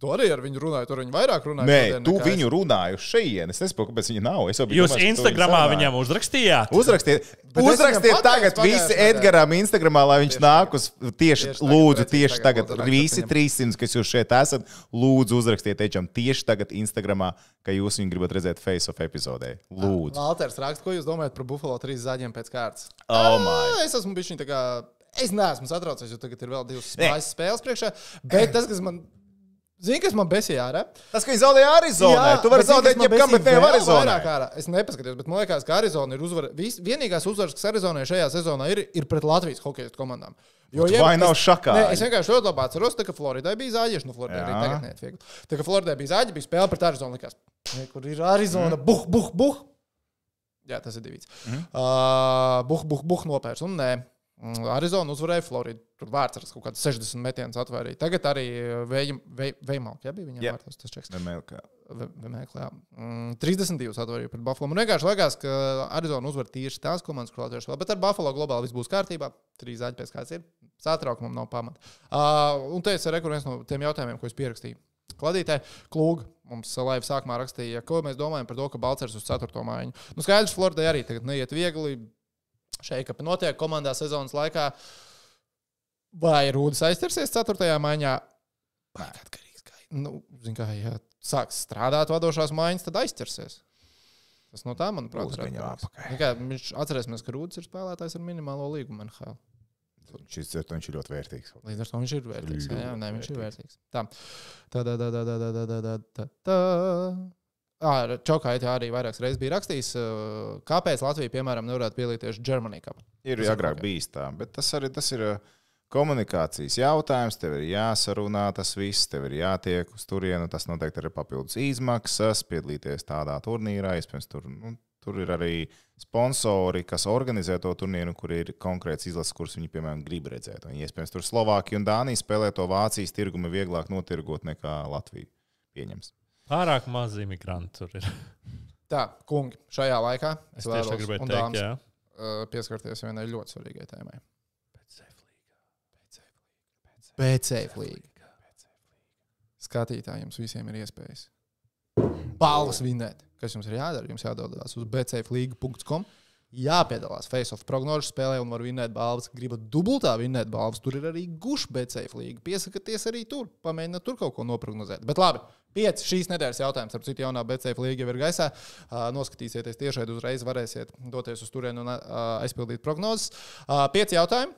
Tu arī ar viņu runāji, tur viņi vairāk runāja. Nē, tu viņu runāji uz šejienes. Es nesaprotu, kāpēc viņa nav. Es Jūs viņu Instagramā sarunāji. viņam uzrakstījāt? Uzrakstiet, Bet es uzrakstiet tagad visi Edgaram Instagramā, lai viņš Tieši nāk uz tieši, Tieši tagad, lūdzu, precīzi tieši tagad tagad. Visi viņam. 300, kas jūs šeit esat, lūdzu uzrakstiet Edžam tieši tagad Instagramā, ka jūs viņu gribat redzēt face of epizodē. Lūdzu. Valters raksta, ko jūs domājat par Buffalo 3 zaļiem pēc kārtas? Oh my. Ā, Es esmu bijis tā kā. Es neesmu satraucies, jo tagad ir vēl divas spēles priekšā. Bet tas, kas man. Zini, kas man besīja ārā? Tas, ka viņi zaudēja Arizonai, tu vari zaudēt jebkam, bet ne ārā? Es nepaskatījos, bet man liekas, ka Arizona ir uzvarējusi. Vienīgās uzvaras, kas Arizonai šajā sezonā ir, ir pret Latvijas hokeja komandām. Jo, ja- vai nav šakā? Nē, es vienkārši ļoti labi atceros, ka Floridai bija zāģis. Nu, Floridai arī Jā. tagad neiet viegli. Tā kā Floridai bija zāģis, bija spēle pret Arizonu. Likās, "Ne, kur ir Arizona? Buh, buh, buh. Jā, tas ir divi. Mhm. Uh, buh, buh, buh nopērs. Un nē, Mm, Arizona uzvarēja Floridu. Tur vārds ar kaut kādu 60 metienus atvērīja. Tagad arī Veimalka ja, bija viņam Jā. vārtos, tas čeks. Nemēl kā. Vēmēklē. Mm, 32 atvarīja pret Buffalo. Man vienkārši liekas, ka Arizona uzvar tieši tās komandas, kur Latvijas vēl, bet ar Buffalo globāli viss būs kārtībā. Trīs zaļi pēc kāds ir. Satraukumam nav pamata. Uh, un te es arī viens no tiem jautājumiem, ko es pierakstīju. Kladītē, Klūga mums laiva sākumā rakstīja, ko mēs domājam par to, ka Balčers uz 4. mājiņu. Nu, skaidrs, Floridai arī tagad neiet viegli. Šeit, ka notiek komandā sezonas laikā, vai Rūdas aizķersies 4. maiņā, vai atkarīgs. Kā, nu, zin, kā, ja sāks strādāt vadošās maiņas, tad aizķersies. Tas no tā, manuprāt, ir atkarīgs. atcerēsimies, ka Rūdas ir spēlētājs ar minimālo līgumu NHL. Šis ir viņš ir ļoti vērtīgs. Līdz ar to viņš ir vērtīgs. Jā, jā nē, viņš ir vērtīgs. vērtīgs. Tā, tā, tā, tā, tā, tā, tā, tā, tā, tā. Ah, Čaukājot arī vairākas reizes bija rakstījis, uh, kāpēc Latvija, piemēram, nevarētu pielīties Germany Cup. Ir ir agrāk bijis tā, bet tas arī tas ir uh, komunikācijas jautājums. Tev ir jāsarunā tas viss, tev ir jātiek uz turieni. Tas noteikti ir papildus izmaksas, piedalīties tādā turnīrā. Iespējams, tur, nu, tur ir arī sponsori, kas organizē to turnīru, kur ir konkrēts izlases, kurus viņi, piemēram, grib redzēt. Un, iespējams, tur Slovākija un Dānija spēlē to Vācijas tirgumu vieglāk notirgot nekā Latvija. Pieņems. Pārāk maz imigrantu tur ir. Tā, kungi, šajā laikā Es tieši tā gribēju teikt, jā. uh, pieskarties vienai ļoti svarīgai tēmai. BCF līga. Skatītājiem visiem ir iespējas. Balvas vinēt. Kas jums ir jādara? Jums jādodas uz bcflīga.com. Jāpiedalās face-off prognožu spēlē un var vinēt balvas. Gribat dubultā vinēt balvas, tur ir arī gušs BCF līga. Piesakieties arī tur, pamēģiniet tur kaut ko noprognozēt. Bet labi, pieci šīs nedēļas jautājums. Ar citu jaunā BCF līga jau ir gaisā. Noskatīsieties tiešai uzreiz, varēsiet doties uz turieni un aizpildīt prognozes. Pieci jautājumi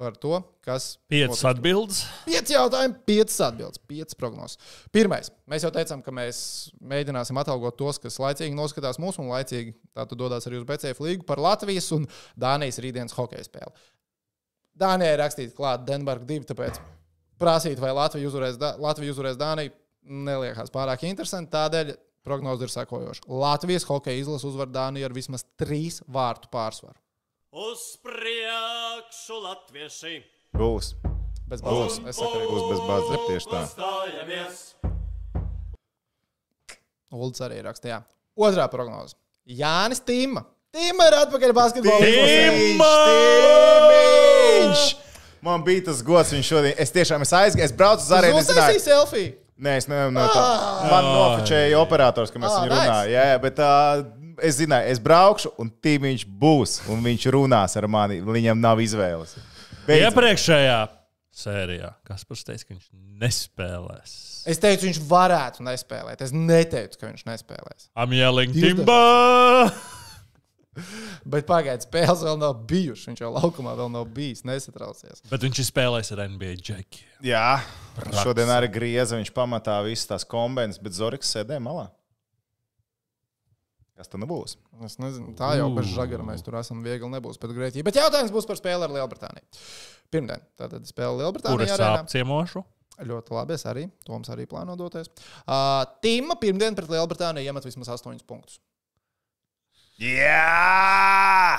par to, kas. Piecas atbildes. Pieci jautājumi, piecas atbildes, piecas prognozes. Pirmais, mēs jau teicām, ka mēs mēģināsim atalgot tos, kas laicīgi noskatās mūsu un laicīgi dodas arī uz BCF līgu par Latvijas un Dānijas rītdienas hokeja spēli. Dānijai ir rakstīts klāt Denmarka 2, tāpēc prasīt, vai Latvija uzvarēs, Da- Latvija uzvarēs Dāniju, neliekas pārāk interesanti. Tādēļ prognoze ir sekojoša. Latvijas hokeja izlase uzvar Dāniju ar vismaz trīs vārtu pārsvaru. Uz priekšu latvieši! Būs. Bez balvas. Es saku, arī Būs bez bāzes tieši tā. Stājamies! Ulds arī rakstīja. Otrā prognoze. Jānis Tīma. Tīma ir atpakaļ basketbolā. Tīma! Tīmiņš! Man bija tas gods, viņš šodien. Es tiešām es aizgāju, es braucu uz arēnu. es Uztaisīja zināju- selfiju. Nē, es nevaru no tā. Man nofočēja operators, ka mēs Ah, viņu runājam. Jā, jā, bet es zināju, es braukšu, un Tīmiņš būs, un viņš runās ar mani. Viņam nav izvēles. Beidzot. Iepriekšējā sērijā Kaspars teica, ka viņš nespēlēs. Es teicu, viņš varētu nespēlēt. Es neteicu, ka viņš nespēlēs. I'm yelling Jūs Timba! Bet pagaidiet, spēles vēl nav bijušas. Viņš jau laukumā vēl nav bijis. Nesatraucies. Bet viņš ir spēlējis ar NBA džekiem. Jā, šodien arī grieza. Viņš pamatā visas tās kombinācijas, bet Zorigs sēdēja malā. Kas tad nu būs? Es nezinu, tā jau bez žagara mēs tur esam. Viegli nebūs pēc Grieķijas. Bet jautājums būs par spēli ar Lielbritāniju. Pirmdien, tātad spēle Kur es Lielbritānijā. apciemošu? Ļoti labi, es arī. Toms arī plāno doties. Uh, Tīma pirmdien pret Lielbritāniju iemet vismaz 8 punktus. Jā!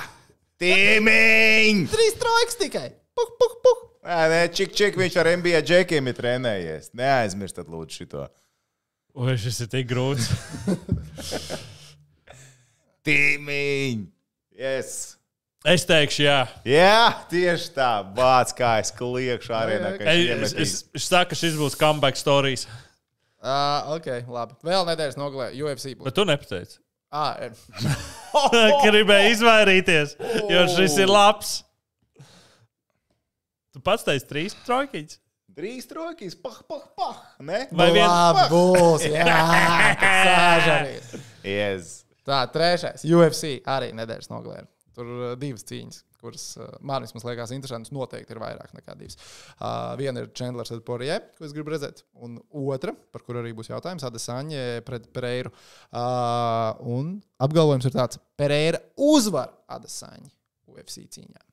Tīmiņ! Trīs trojkas tikai. Puh, puh, puh. Nē, nē, čik, čik viņš ar NBA džekiem ir trenējies. Neaizmirstiet, lūdzu, šo. Vai šis ir tik grūts? Tīmiņ! Yes! Es teikšu, jā. Jā, tieši tā. Bāc, kā es kliekšu arēnā, Es, es, es, es saku, ka šis būs comeback stories. Uh, ok, labi. Vēl nedēļas nogalē UFC. Būs. Bet tu nepateici. Ah, eh, Gribēju izvairīties, jo šis ir labs. Tu pats teici trīs trojkiņas. Drīz trokīs, pah, pah, pah. Ne? Vai vien- labi būs. Jā, sāžarīs. Yes. Tā, trešais. UFC arī nedēļas nogalē. Tur uh, divas cīņas, kuras uh, man vismaz liekas interesantas. Noteikti ir vairāk nekā divas. Uh, viena ir Chandlers pret Porie, ko es gribu redzēt. Un otra, par kuru arī būs jautājums, Adesaņa pret Pereiru. Uh, un apgalvojums ir tāds, Pereira uzvar Adesaņu UFC cīņā.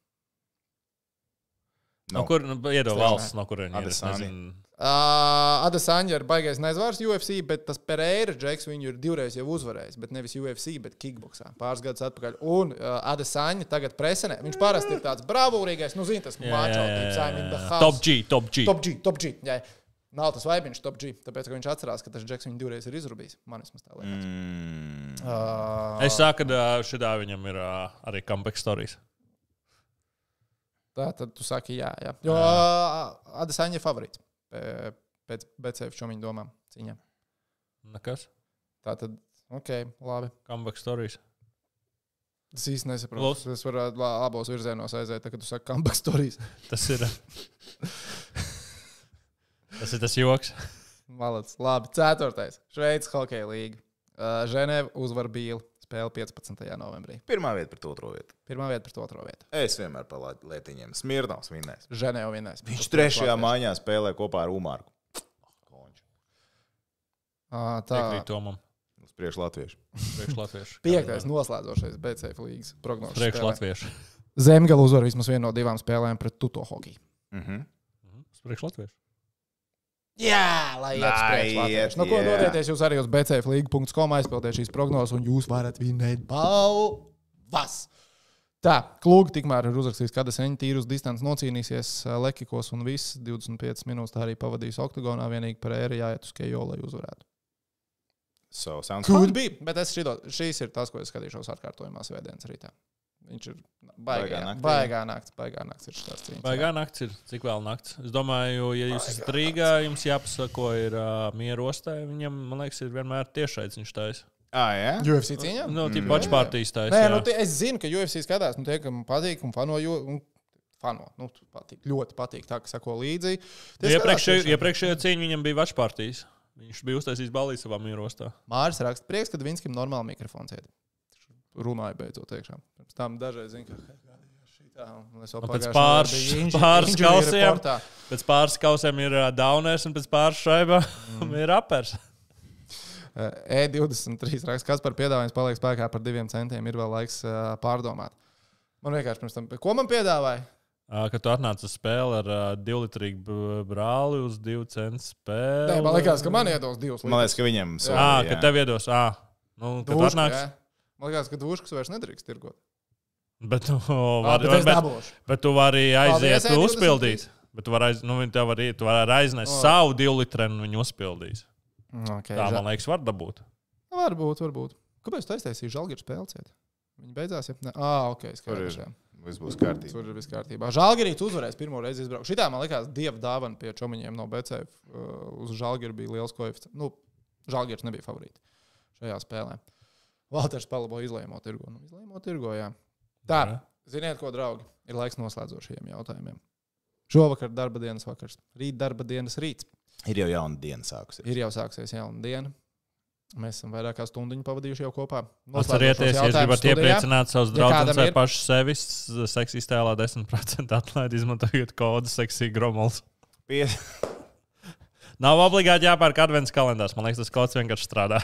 No kur nu, iedod valsts, no kurienes ir? Nezinu. Uh, Adesaņa ir baigais nezvārs UFC, bet tas Pereira Džeks viņu ir divreiz jau uzvarējis. Bet nevis UFC, bet kickboxā. Pāris gadus atpakaļ. Un uh, Adesaņa tagad presenē. Viņš parasti ir tāds bravūrīgais, nu, zina, tas Jā, jā, jā, jā, jā. house. Top G, top G. Top G, top G. Jā. Nav tas vaibiņš, top G. Tāpēc, ka viņš atcerās, ka tas Džeks viņu divreiz ir izrubījis. Man vismaz tā liekas. Mm. Uh, Es saku, ka šitā viņam ir ā, arī comeback stories. tā tad tu saki, jā, jā. Jo uh, Adesaņa ir favorīts pēc BCF šo viņa domām cīņā. Nekas. Tā tad, ok, labi. Comeback stories. Es īsti nesaprotu. Klus. Es varu la- abos virzienos aiziet, tā, kad tu saki, comeback stories. Tas ir. tas ir tas joks. Malacis. Labi, ceturtais. Šveices hokeja līnija. Uh, Ženēva uzvar Bīlu. Spēle 15. novembrī. Pirmā vieta pret otro vietu. Pirmā vieta pret otro vietu. Es vienmēr par lietiņiem. Smirnovs vinnēs. Ženēva vinnēs. Viņš trešajā maiņā spēlē kopā ar. Uh, tā. Piekrīt Tomam. Uz priekšu latviešu. Priekš latviešu. Piektais noslēdzošais BCF līnijas prognozes. Priekš spēlē. latviešu. Zemgala uzvar vismaz vienu no divām spēlēm pret Tuto hokeju. Mhm. Priekš latviešu. Jā, lai iet uz priekšu. Nu, ko dodieties jūs arī uz bcflīgu.com, aizpildiet šīs prognozes, un jūs varat vinēt balvas. Tā, klūgi tikmēr ir uzrakstījis, ka Adeseņa tīru uz distanci nocīnīsies ā, Lekikos un viss 25 minūtes tā arī pavadīs oktagonā. Vienīgi par ēru jāiet uz Kejo, lai uzvarētu. So, sounds Could fun. be, bet es šito, šīs ir tas, ko es skatīšos atkārtojumā svētdienas rītā. Viņš ir baigā, Baigā naktī. baigā naktis, baigā naktis ir šis cīņas. Vai gan naktis ir? Cik vēl naktis? Es domāju, ja jūs esat Rīgā, jums jāpasako, ir uh, mieru ostē. Viņam, man liekas, ir vienmēr tiešais viņš taisa. Ah, jā? UFC cīņā? Nu, Mm. tie paši partijas taisa. Nē, jā. nu, tie, es zinu, ka UFC skatās, nu, tie, kam patīk un fano, jo, un fano, nu, patīk, ļoti patīk, tā, ka sako līdzi. Iepriekšējo, skatās iepriekšējo cīņu viņam bija vačs partijas. Viņš bija uztaisījis balīti savā mieru ostā. Māris raksta, prieks, ka Vinskim normāli mikrofons iet. Runāja beidzot iekšā. Pirms tam dažreiz zinu, ka šitā, es vēl pēc pāris- inži- pāris kausiem. Pēc pāris kausiem ir Dauners un pēc pāris šaibām Mm. ir apers. Eh, E23 raksta, kas par piedāvājumu paliek spēkā par diviem centiem, ir vēl laiks uh, pārdomāt. Man vienkārši pirms tam, ko man piedāvāja? Kad tu atnāc uz spēli ar uh, divlitrīgu b- brāli uz divu centu spēli. Nē, man liekas, ka man iedos divus. Man liekas, ka viņam Ah, solīja, ka tev iedos. Ah, nu, Dūška, atnāc. jā. Man liekas, ka duškas vairs nedrīkst tirgot. Bet tu vari, bet es bet, tu vari aiziet, tu E23. uzpildīt. Bet tu vari, aiz, nu, var, tu vari aiznest O. savu divu litru un viņi uzpildīs. Okay, Tā, man liekas, var dabūt. Varbūt, varbūt. Kāpēc tu aiztaisīji žēlgājas spēli? Viņi beidzās, ja ne? Ah, ok, jā. Viss būs kārtībā. Tur viss kārtībā. Žēlgārīts uzvarēs pirmo reizi izbraukt. Šitā man liekas, dieva dāvana pie čomiņiem no BCF. Uh, uz Žēlgāru bija liels koeficients. Nu, Žēlgārs nebija favorīti šajā spēlē. Valters palabo izlēmo tirgo. Nu, izlēmo tirgo, jā. Tā, ziniet, ko, draugi, ir laiks noslēdzošajiem jautājumiem. Šovakar darba dienas vakars, rīt darba dienas rīts. Ir jau jauna diena sākusies. Ir jau sāksies jauna diena. Mēs esam vairāk kā stundu pavadījuši jau kopā. Atcerieties, ja gribat iepriecināt savus draugus vai pašu sevis, seksīs tēlā 10% atlaidi, izmantojot kodu seksī gromols. Pie... Nav obligāti jāpērk adventas kalendārs. Man liekas, tas kas vienkārši strādā.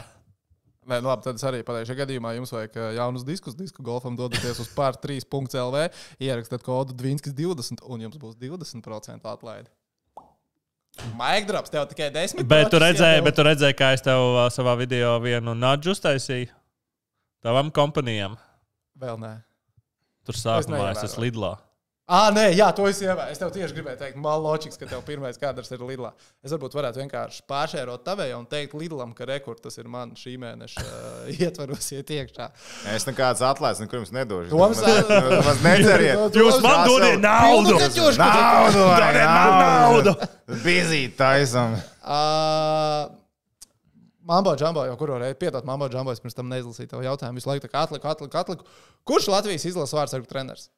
Nē, nu labi, tad es arī pateikšu, ja gadījumā jums vajag ā, jaunus diskus, disku golfam dodaties uz pār3.lv, ierakstiet kodu Dvinskis 20 un jums būs 20% atlaide. Maigdrops, tev tikai 10. Bet tu redzēji, bet tu redzēji, kā es tev uh, savā video vienu nudžu uztaisīju tavam kompanijām. Vēl nē. Tur sākumā es neievēroju. esmu Lidlā. Ah, nē, jā, to es ievēroju. Es tev tieši gribēju teikt, man loģiski, ka tev pirmais kadrs ir Lidlā. Es varbūt varētu vienkārši pāršērot tavējā un teikt Lidlam, ka rekord tas ir man šī mēneša uh, ietvaros iet iekšā. Es nekādas atlaides nekur jums nedošu. Toms, Jūs maz neceriet. Jūs man dodiet naudu! Naudu! vai Dodiet man naudu! Bizīt taisam. Uh, Mambo Džambo jau kuru reizi piedod Mambo Džambo, es pirms tam neizlasīju tavu jautājumu. Visu laiku tā kā atliku, atliku, atliku. Kurš Latvijas izlases vārdsargu treneris?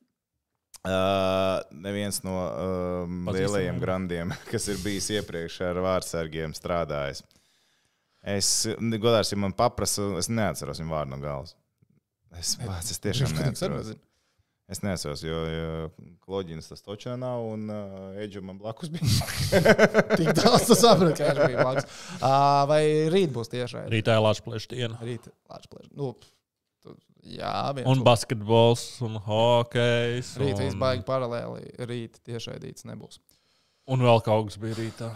Uh, neviens no um, Pazīstam, lielajiem grandiem, kas ir bijis iepriekš ar vārdsargiem strādājis. Es, godās, ja man paprasa, es neatceros viņu vārdu no galvas. Es, vārds, es tiešām neatceros. Es neatceros, jo, jo Kloģinas tas točā nav un uh, Eģim man blakus bija. Tik daudz tas saprot, ka viņš bija blakus. Uh, vai rīt būs tieši raidījums? Rītā ir Latvijas diena. Rīt, Latvijas nu, tu- jā, viens. Un basketbols, un hokejs. Rīt viss un, baigi paralēli. Rīt tieši raidīts nebūs. un vēl kaut kas bija rītā.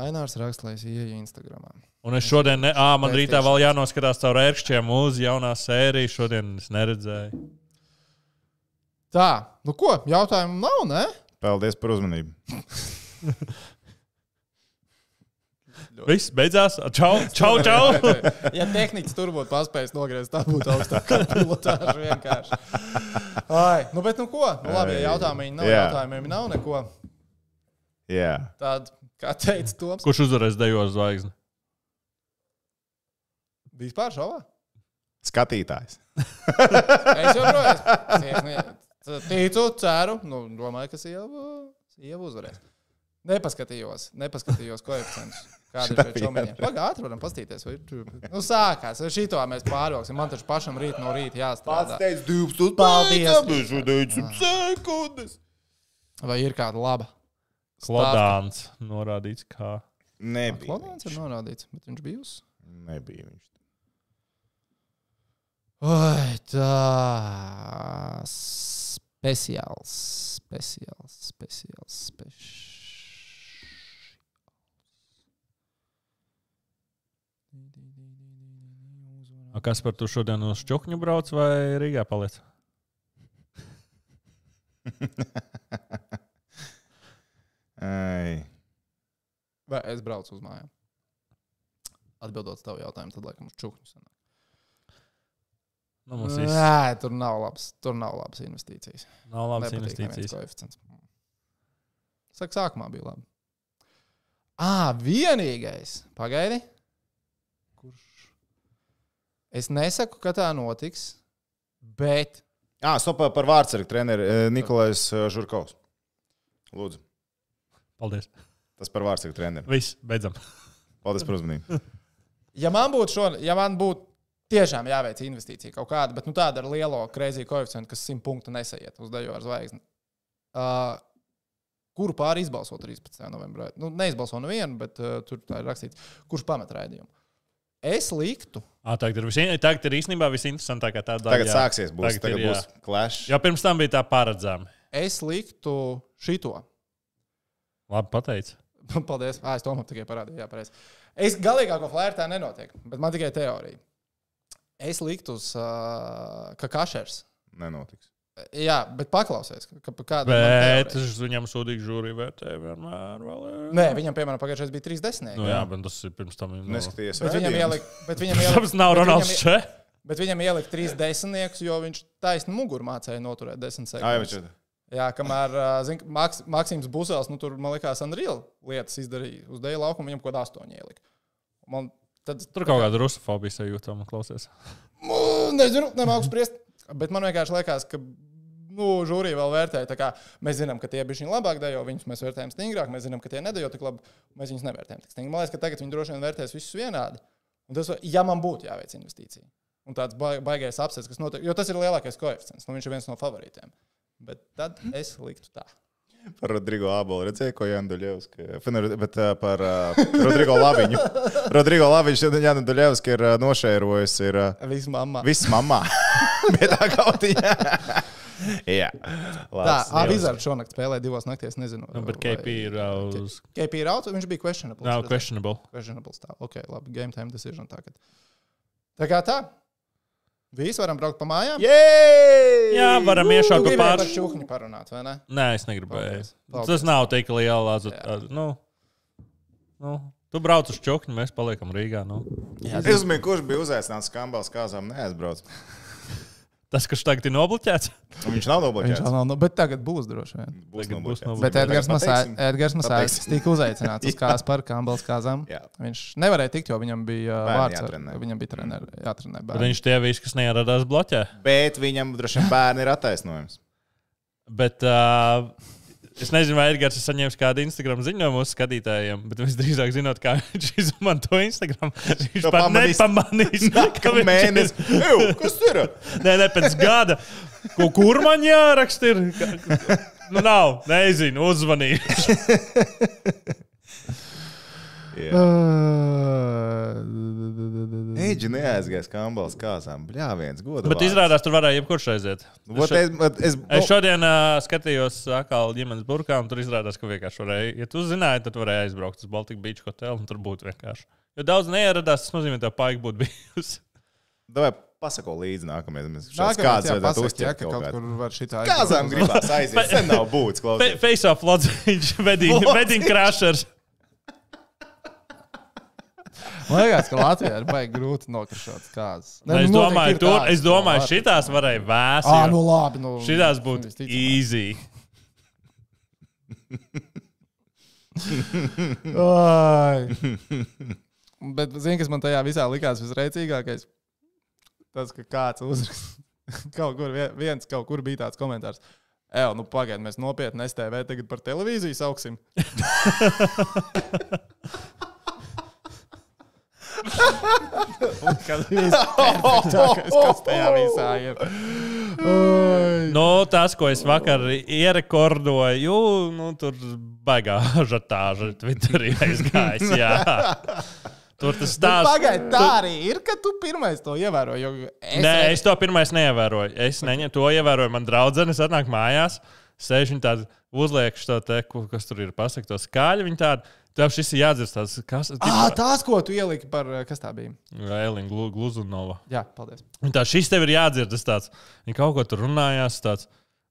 Ainārs raksta, lai es ieeju Instagram. Un es šodien, ne, ā, man rītā vēl jānoskatās caur ērkšķiem uz jaunā sēriju. Šodien es neredzēju. Tā, nu ko, jautājumu nav, ne? Paldies par uzmanību. Viss beidzās. Čau, čau, čau! ja tehnicis tur būtu paspējis nogriezt, tā būtu augstākā pilotāža vienkārši. Ai, nu, bet nu ko? Nu, labi, ja jautājumi nav, Jā. jautājumiem nav neko. Jā, Tad, kā teica Toms, Kurš uzvarēs dejos zvaigzni? vispār šovā? skatītājs. Es joprojām esmu. Ticu, ceru, nu, domāju, ka sieva, sieva uzvarēs. Nepaskatījos, nepaskatījos koeficientus. Kāda ir šeit šomiņa? Pagātri varam pastīties. Vai, tur- nu, sākās. Šito mēs pārvilksim. Man taču pašam rīt no rīta jāstrādā. teica 12. Paldies. 10 sekundes. Vai ir kāda laba? Klodāns norādīts, kā. Nebija. Klonāns ir norādīts, bet viņš bija uz. Nebija viņš. Oi, tā. Speciāls, speciāls, speciāls, speciāls. A kas par to šodien uz čukņu brauc vai Rīgā paliec? Ai. Vai es braucu uz mājām? Atbildot uz tavu jautājumu, tad laikam uz čūnu sanāk. Nu, mums viss Nē, tur nav labs, tur nav labas investīcijas. nav neviens investīcijas. koeficients. Saka, sākumā bija labi. Ah, vienīgais. Pagaidi. Es nesaku, ka tā notiks, bet Ah, stop par vārdsargu treneru eh, Nikolais eh, Žurkovs. Lūdzu, Paldies. tas par vārdsargu treneru. Viss, beidzam. Paldies par uzmanību. ja man būtu šo, ja man būtu tiešām jāveic investīcija kaut kāda, bet nu, tāda ar lielo krēslu koeficientu, kas simt punktu nesaiet uz dejo ar zvaigzni. Uh, kuru pāri izbalso 13. novembrī? Nu, neizbalso nevienu, bet uh, tur tā ir rakstīts, kurš pamet raidījumu. Es liktu, À, tagad, ir visi, tagad ir īstenībā visinteresantākā tā daļa. Tagad jā. sāksies, būs, Tagad tagad ir, būs clash. Jo pirms tam bija tā paredzama. es liktu šito. Labi, pateici. Paldies. Ah, es to man tikai parādīju. Jā, pareizi. Es galīgāko flērtā nenotiek, bet man tikai teorija. Es liktu uz uh, ka kašers. Nenotiks. Jā, bet paklausies, ka, kāda Bet es viņam sūdīgu žūriju vērtēju vienmēr. Vēl, ir. Nē, viņam, piemēram, pagājušajā gadā bija 30. Nu, jā, bet tas ir pirms tam. Nu, Neskaties, Bet viņam ielika, bet viņam ielika, nav bet Ronalds Čē. Bet viņam ielika trīs desmitniekus, jo viņš taisnu muguru mācīja noturēt desmit Ai, sekundes. ir. Jā, kamēr zin, Maks, Maksims Busels, nu, tur, man liekas, Unreal lietas izdarīja. Uz dēļa laukuma viņam kaut kādā astoņi ielika. Man tad Tur kaut kāda rusofobija sajūta, man klausies. Nu, nezinu, nemāku spriest. Bet man vienkārši liekas, ka nu, žūrija vēl vērtē. tā kā Mēs zinām, ka tie bija viņi labāk dejo, viņus mēs vērtējam stingrāk, mēs zinām, ka tie nedejo tik labi. Mēs viņus nevērtējam tik stingri. Man liekas, ka tagad viņi droši vien vērtēs visus vienādi. Un tas, ja man būtu jāveic investīcija, un tāds bai- baigais apsets, kas notiek, jo tas ir lielākais koeficients, nu, viņš ir viens no favorītiem. Bet tad es liktu tā. Par Rodrigo Abelu redzēju, ko Jānis Duļevs. Bet uh, par uh, Rodrigo Laviņu. Rodrigo Laviņš Jānis Duļevs ir uh, nošērojis. Ir, uh, Viss mamma. Viss mamā. Bet tā Jā. Tā, Avizards šonakt spēlēja divos naktīs, nezinu. Nu, bet KP ir uh, uz. KP ir auto, viņš bija questionable. Nav redzēju. questionable. Questionable stāv. Ok, labi, game time decision tagad. Tā kā tā. Visi varam braukt pa mājām. Jej! Jā, varam Tu iešaut pa gribēji par pāri. čūhņu parunāt, vai ne? Nē, es negribēju. Paldies. Paldies. Tas nav tik liels. Jā. Nu, nu, tu brauc uz čukņu, mēs paliekam Rīgā. Nu. Es domāju, kurš bija uzaicināts Kambals kāzām, neaizbrauc. Tas, kurš tagad ir nobloķēts, Viņš nav Viņš nobloķēts. vēl nav, nu, bet tagad būs droši vien. Būs Tagad būs nobloķēts. Bet Edgars Masā- Pateiksim. Edgars Masāļs tika uzaicināts uz kāzām par Kambals kāzām. Jā. Viņš nevarēja tikt, jo viņam bija Bērni vārds. jātrenē. Viņam bija treneri, jātrenē tad bērni. viņš tie visi, kas neieradās bloķē. Bet viņam droši vien bērni ir attaisnojums. Bet uh, es nezinu, vai Edgars ir saņēmis kādu Instagram ziņojumu mūsu skatītājiem, bet visdrīzāk zinot, kā viņš izmanto Instagram. Viņš To pat pamanīs. nepamanīs, ka viņš mēnesis. Ew, Kas ir? Nē, ne pēc gada. Ko, kur man jāraksta? Ir? Nu, nav, nezinu, uzvanīju. Eģi neaizgājis Kambals kāzām. Bļā, viens gods. Bet izrādās, tur varēja jebkurš aiziet. Es, ot, es, Es šodien uh, skatījos atkal ģimenes burkā, un tur izrādās, ka vienkārši varēja, ja tu zināji, tad varēja aizbraukt uz Baltic Beach hotelu, un tur būtu vienkārši. Jo daudz neieradās, tas nozīmē, ka tā paika būtu bijusi. Davai, pasako līdzi Nākamais, kāds jā, pasaka, jā, uzķert ka kaut kaut kur var šitā Kāzām gribās aiziet. Sen nav būtis, klausies. Face off, Lodziņš, wedding crashers. Man liekas, ka Latvijā ir baigi grūti nokršot kādas. Nu, es domāju, tur, es domāju, šitās varēja vēst. Ah, nu labi. Nu, Šitās būtu easy. Bet, zini, kas man tajā visā likās visreicīgākais? Tas, ka kāds uzrakst. Kaut kur vie- viens kaut kur bija tāds komentārs. Ej, nu pagaidiet, mēs nopietni STV tagad par televīziju sauksim. Un Kas visperfektākais, kas tajā visā ir? Nu, tas, ko es vakar ierekordoju, nu, tur baigā žatāža Twitterī aizgājis. Jā. Tur tas stāsts. Pagaidiet, tā arī ir, ka tu pirmais to ievēroji. Es Nē, es to pirmais neievēroju. Es neņemu to ievēroju. Man draudzene atnāk mājās, sēž viņa tāda uzliek šo te, kas tur ir pasakot, to skaļu. Viņa tāda, tev šis ir jādzird tāds, kas Ah, tās, ko tu ieliki par, kas tā bija? Elīna Glu- Gluzunova. Jā, paldies. Viņa tā, šis tev ir jādzird. Tas tāds, viņa kaut ko tur runājās, tāds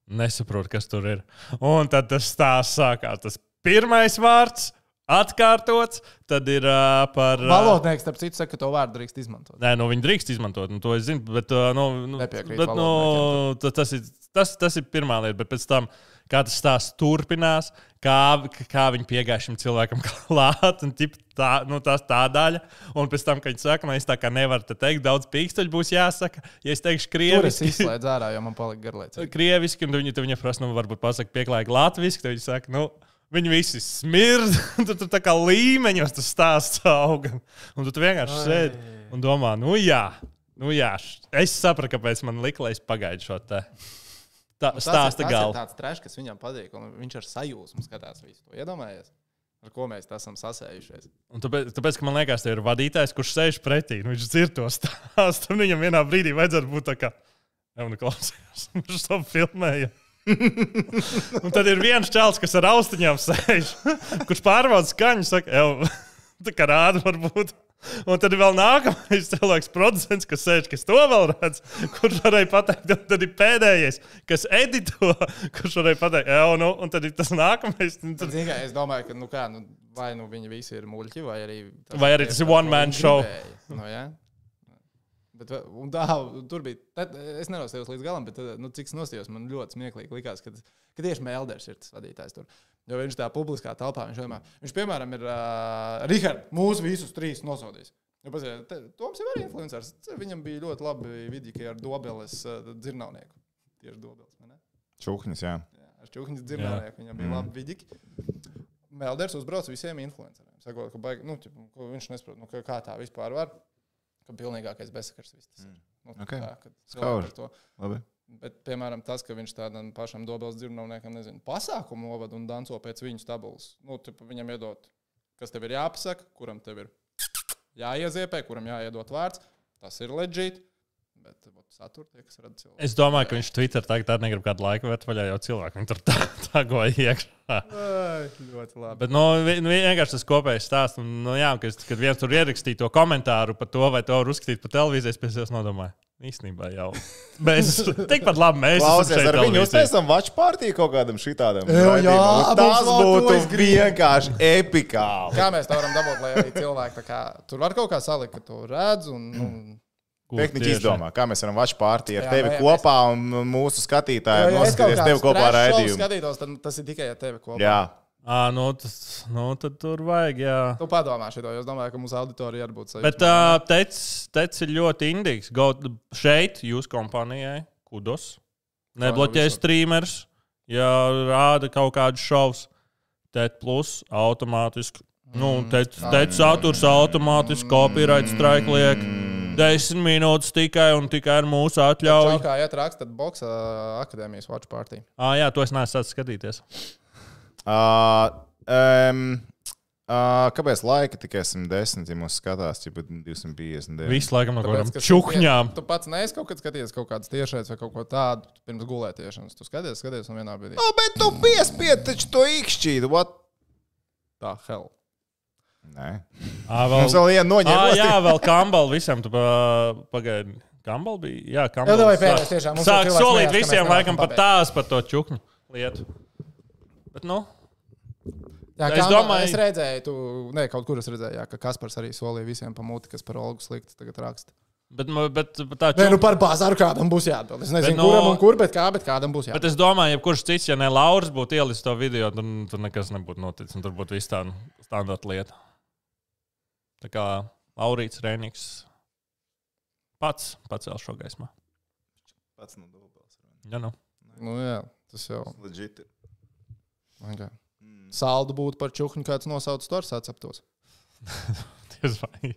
nesaprot, kas tur ir. Un tad tas stāsts sākās. Tas pirmais vārds. Atkārtots, tad ir uh, par. Uh, Valodnieks, starp citu, saka, ka to vārdu drīkst izmantot. Nē, nu viņi drīkst izmantot, nu, to es zinu. Bet, uh, nu, nu, bet, nu, ta- tas, ir, tas, tas ir pirmā lieta. Bet pēc tam, kā tas stāsts turpinās, kā, kā viņi piegāja šim cilvēkam klāt, un tip, tā, nu, tas tā daļa. Un pēc tam, kad viņi saka, nu, es tā kā nevaru te teikt, daudz pīkstoļu būs jāsaka. Ja es teikšu krieviski, izslēdzu ārā, jo man palika garlaicīgi. krieviski un viņi, tad viņi prasa, nu, varbūt pasakot pieklājīgi latviešu, tad viņi saka, nu. Viņi visi smird, un tur, tur tā kā līmeņos tas stāsts auga. Un tu, tu vienkārši sēdi un domā, nu jā, nu jā, es sapratu, kāpēc man lika, lai es pagaidu šo te tā, stāsta Tas ir tāds trešs, kas viņam patīk, un viņš ar sajūsmu skatās visu to. Iedomājies, ar ko mēs esam sasējušies. Un tāpēc, tāpēc, ka man liekas, tas ir vadītājs, kurš sēž pretī, nu, viņš dzird to stāstu. Viņam vienā brīdī vajadzētu būt tā kā, nu klausījās, viņš to filmēja. un tad ir viens čels, kas ar austiņām sēž, kurš pārbauda skaņu, saka, jau tā kā rāda, varbūt. Un tad ir vēl nākamais cilvēks, producents, kas sēž, kas to vēl redz, kurš varēja pateikt, un tad ir pēdējais, kas edito, kurš varēja pateikt, jau, nu, un tad ir tas nākamais. Tad, kā, es domāju, ka nu, kā, nu, vai nu viņi visi ir muļķi, vai arī, Vai arī tas ir one man show. Nu, jā. Bet, un tā, tur bija. Tad, es nenosījos līdz galam, bet tad, nu, cik es nosījos, man ļoti smieklīgi likās, ka, ka tieši Melders ir tas vadītājs tur. Jo viņš tā publiskā telpā, viņš, vienmēr, viņš piemēram, ir uh, Rihards, mūsu visus trīs nosodījis. Ja, paziet, te, Toms ir influenceris. Viņam bija ļoti labi vidīgi ar dobeles uh, dzirnavnieku. Tieši dobeles. Čukņas, jā. Jā, ar čūniņu dzirnavnieku viņam bija labi vidīgi. Melders uzbrauc visiem influenceriem. Sakot, ka baigi, nu, ķip, viņš nesaprot, nu, kā tā vispār var. Ka pilnīgākais bezsakars viss tas ir. Nu, Ok. tā, Skauž. Labi. Bet, piemēram, tas, ka viņš tādam pašam dobeles dzirnavniekam, nezinu, pasākumu novada un danco pēc viņu tabulas. Nu, tipa, viņam iedot, kas tev ir jāpasaka, kuram tev ir jāieziepē, kuram jāiedod vārds. Tas ir leģit. Bet vot, satur tie, kas rada cilvēku. Es domāju, ka viņš Twitter tagad tā negrib kādu laiku vērt vaļā, jau cilvēku viņu tur tā, tā goja iekšā. Ai, ļoti labi. Bet nu, nu, vienkārši tas kopējais stāsts. un, Nu, jā, kad, kad viens tur ierakstīja to komentāru par to, vai to var uzskatīt par televīziju, es pēc tam nodomāju. Īstenībā jau. Mēs tikpat labi mēs Klausies, ar viņu uztaisām watch party kaut kādam šitādam. Jā, jā, tas būtu es vienkārši epikāli. Kā mēs to varam dabūt, lai arī cilvēki tā kā, tur var kaut kā salikt, ka to redz. Un, Kur Tehniski izdomā, kā mēs varam watch party ar Jā, tevi jā, kopā un mūsu ja kaut noskatīties tevi kopā ar raidījumu. skatītos, tad tas ir tikai ar tevi kopā. Jā, Ā, nu, tas, nu, tad tur vajag, jā. Tu padomā šo, jo es domāju, ka mūsu auditorija arī būtu Bet uh, tecis tec ir ļoti indīgs. Go šeit, jūsu kompānijai, kudos. Nebloķē streamers, ja rāda kaut kādus šovus. TET plus automātiski. Nu, TET TET saturs automātiski, copyright strike liek. Desmit minūtes tikai un tikai ar mūsu atļauju. kā iet rakstīt Boxa akadēmijas watch party. Ah, jā, to es neesmu sācis skatīties. Uh, um, uh, kāpēc laika tikai 110, ja mums skatās, ja pat 250? Visu laikam no kaut kādām čukņām. Tu pats neesi kaut kad skatījies kaut kādas tiešais vai kaut ko tādu pirms gulētiešanas. Tu skaties, skaties un vienā brīdī. Oh, bet tu piespied taču to īkšķīt. What? Tā, hell. Nē. Ah, Mums vēl, vēl viena noņēma. jā, vēl Kambala visam. Tu pa- pagaidi. Kambala bija? Jā, Kambala. Jā, pēdējais tiešām, Sāk solīt visiem laikam pat tās par to čukņu lietu. Bet, nu, Jā, Es es domāju- es redzēju, tu, ne, kaut kur es redzēju, jā, ka Kaspars arī solīja visiem pa muti, kas par Olgu slikts tagad raksta. bet, bet, bet, bet tā Nē, nu par bāzāru kādam būs jāatbild. Es nezinu, Bet, nu- kuram un kur, bet kā, bet kādam būs Bet jāatbild. es domāju, ja kurš cits, ja ne Lauris būtu ielicis to video, tad tur nekas nebūtu noticis. Tur būtu viss tā standarta lieta. Tā kā Laurīts Rēniks pats pacēl šo gaismā. Pats no dubals. Ja, nu. Nu, jā, tas jau. Legit. Okay. Saldu būtu par čukņu, kāds nosauc to ar saceptos. Diez vai.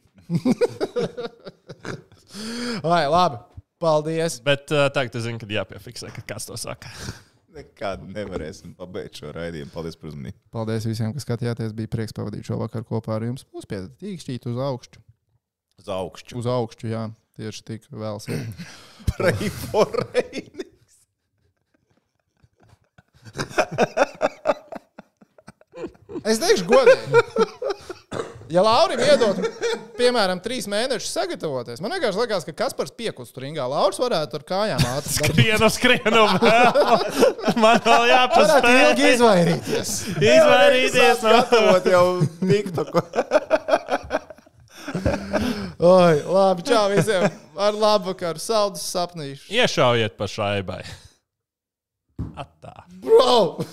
Vai, labi. Paldies. Bet uh, tagad es zinu, ka jāpiefiksē, ka kāds to saka. Nekādu nevarēsim pabeigt šo raidījumu. Paldies par uzmanību. Paldies visiem, kas skatījāties. Bija prieks pavadīt šo vakaru kopā ar jums. Uzspiedat tīkšķīt uz augšu. Uz augšu. Uz augšu, jā. Tieši tik vēls. Pray for rain. Es teikšu, godīgi. Ja Laurim iedod, piemēram, trīs mēnešus sagatavoties, man vienkārši liekas, ka Kaspars piekustu ringā. Lauris varētu ar kājām darbu. Skrienu, skrienu. Man vēl Varētu jāpaspēj. ilgi izvairīties. Izvairīties no. Gatavot jau TikToku. Oi, labi, čau visiem. Ar labu vakaru, saldus sapnīšus. Iešaujiet pa šaibai. Attā. Bro!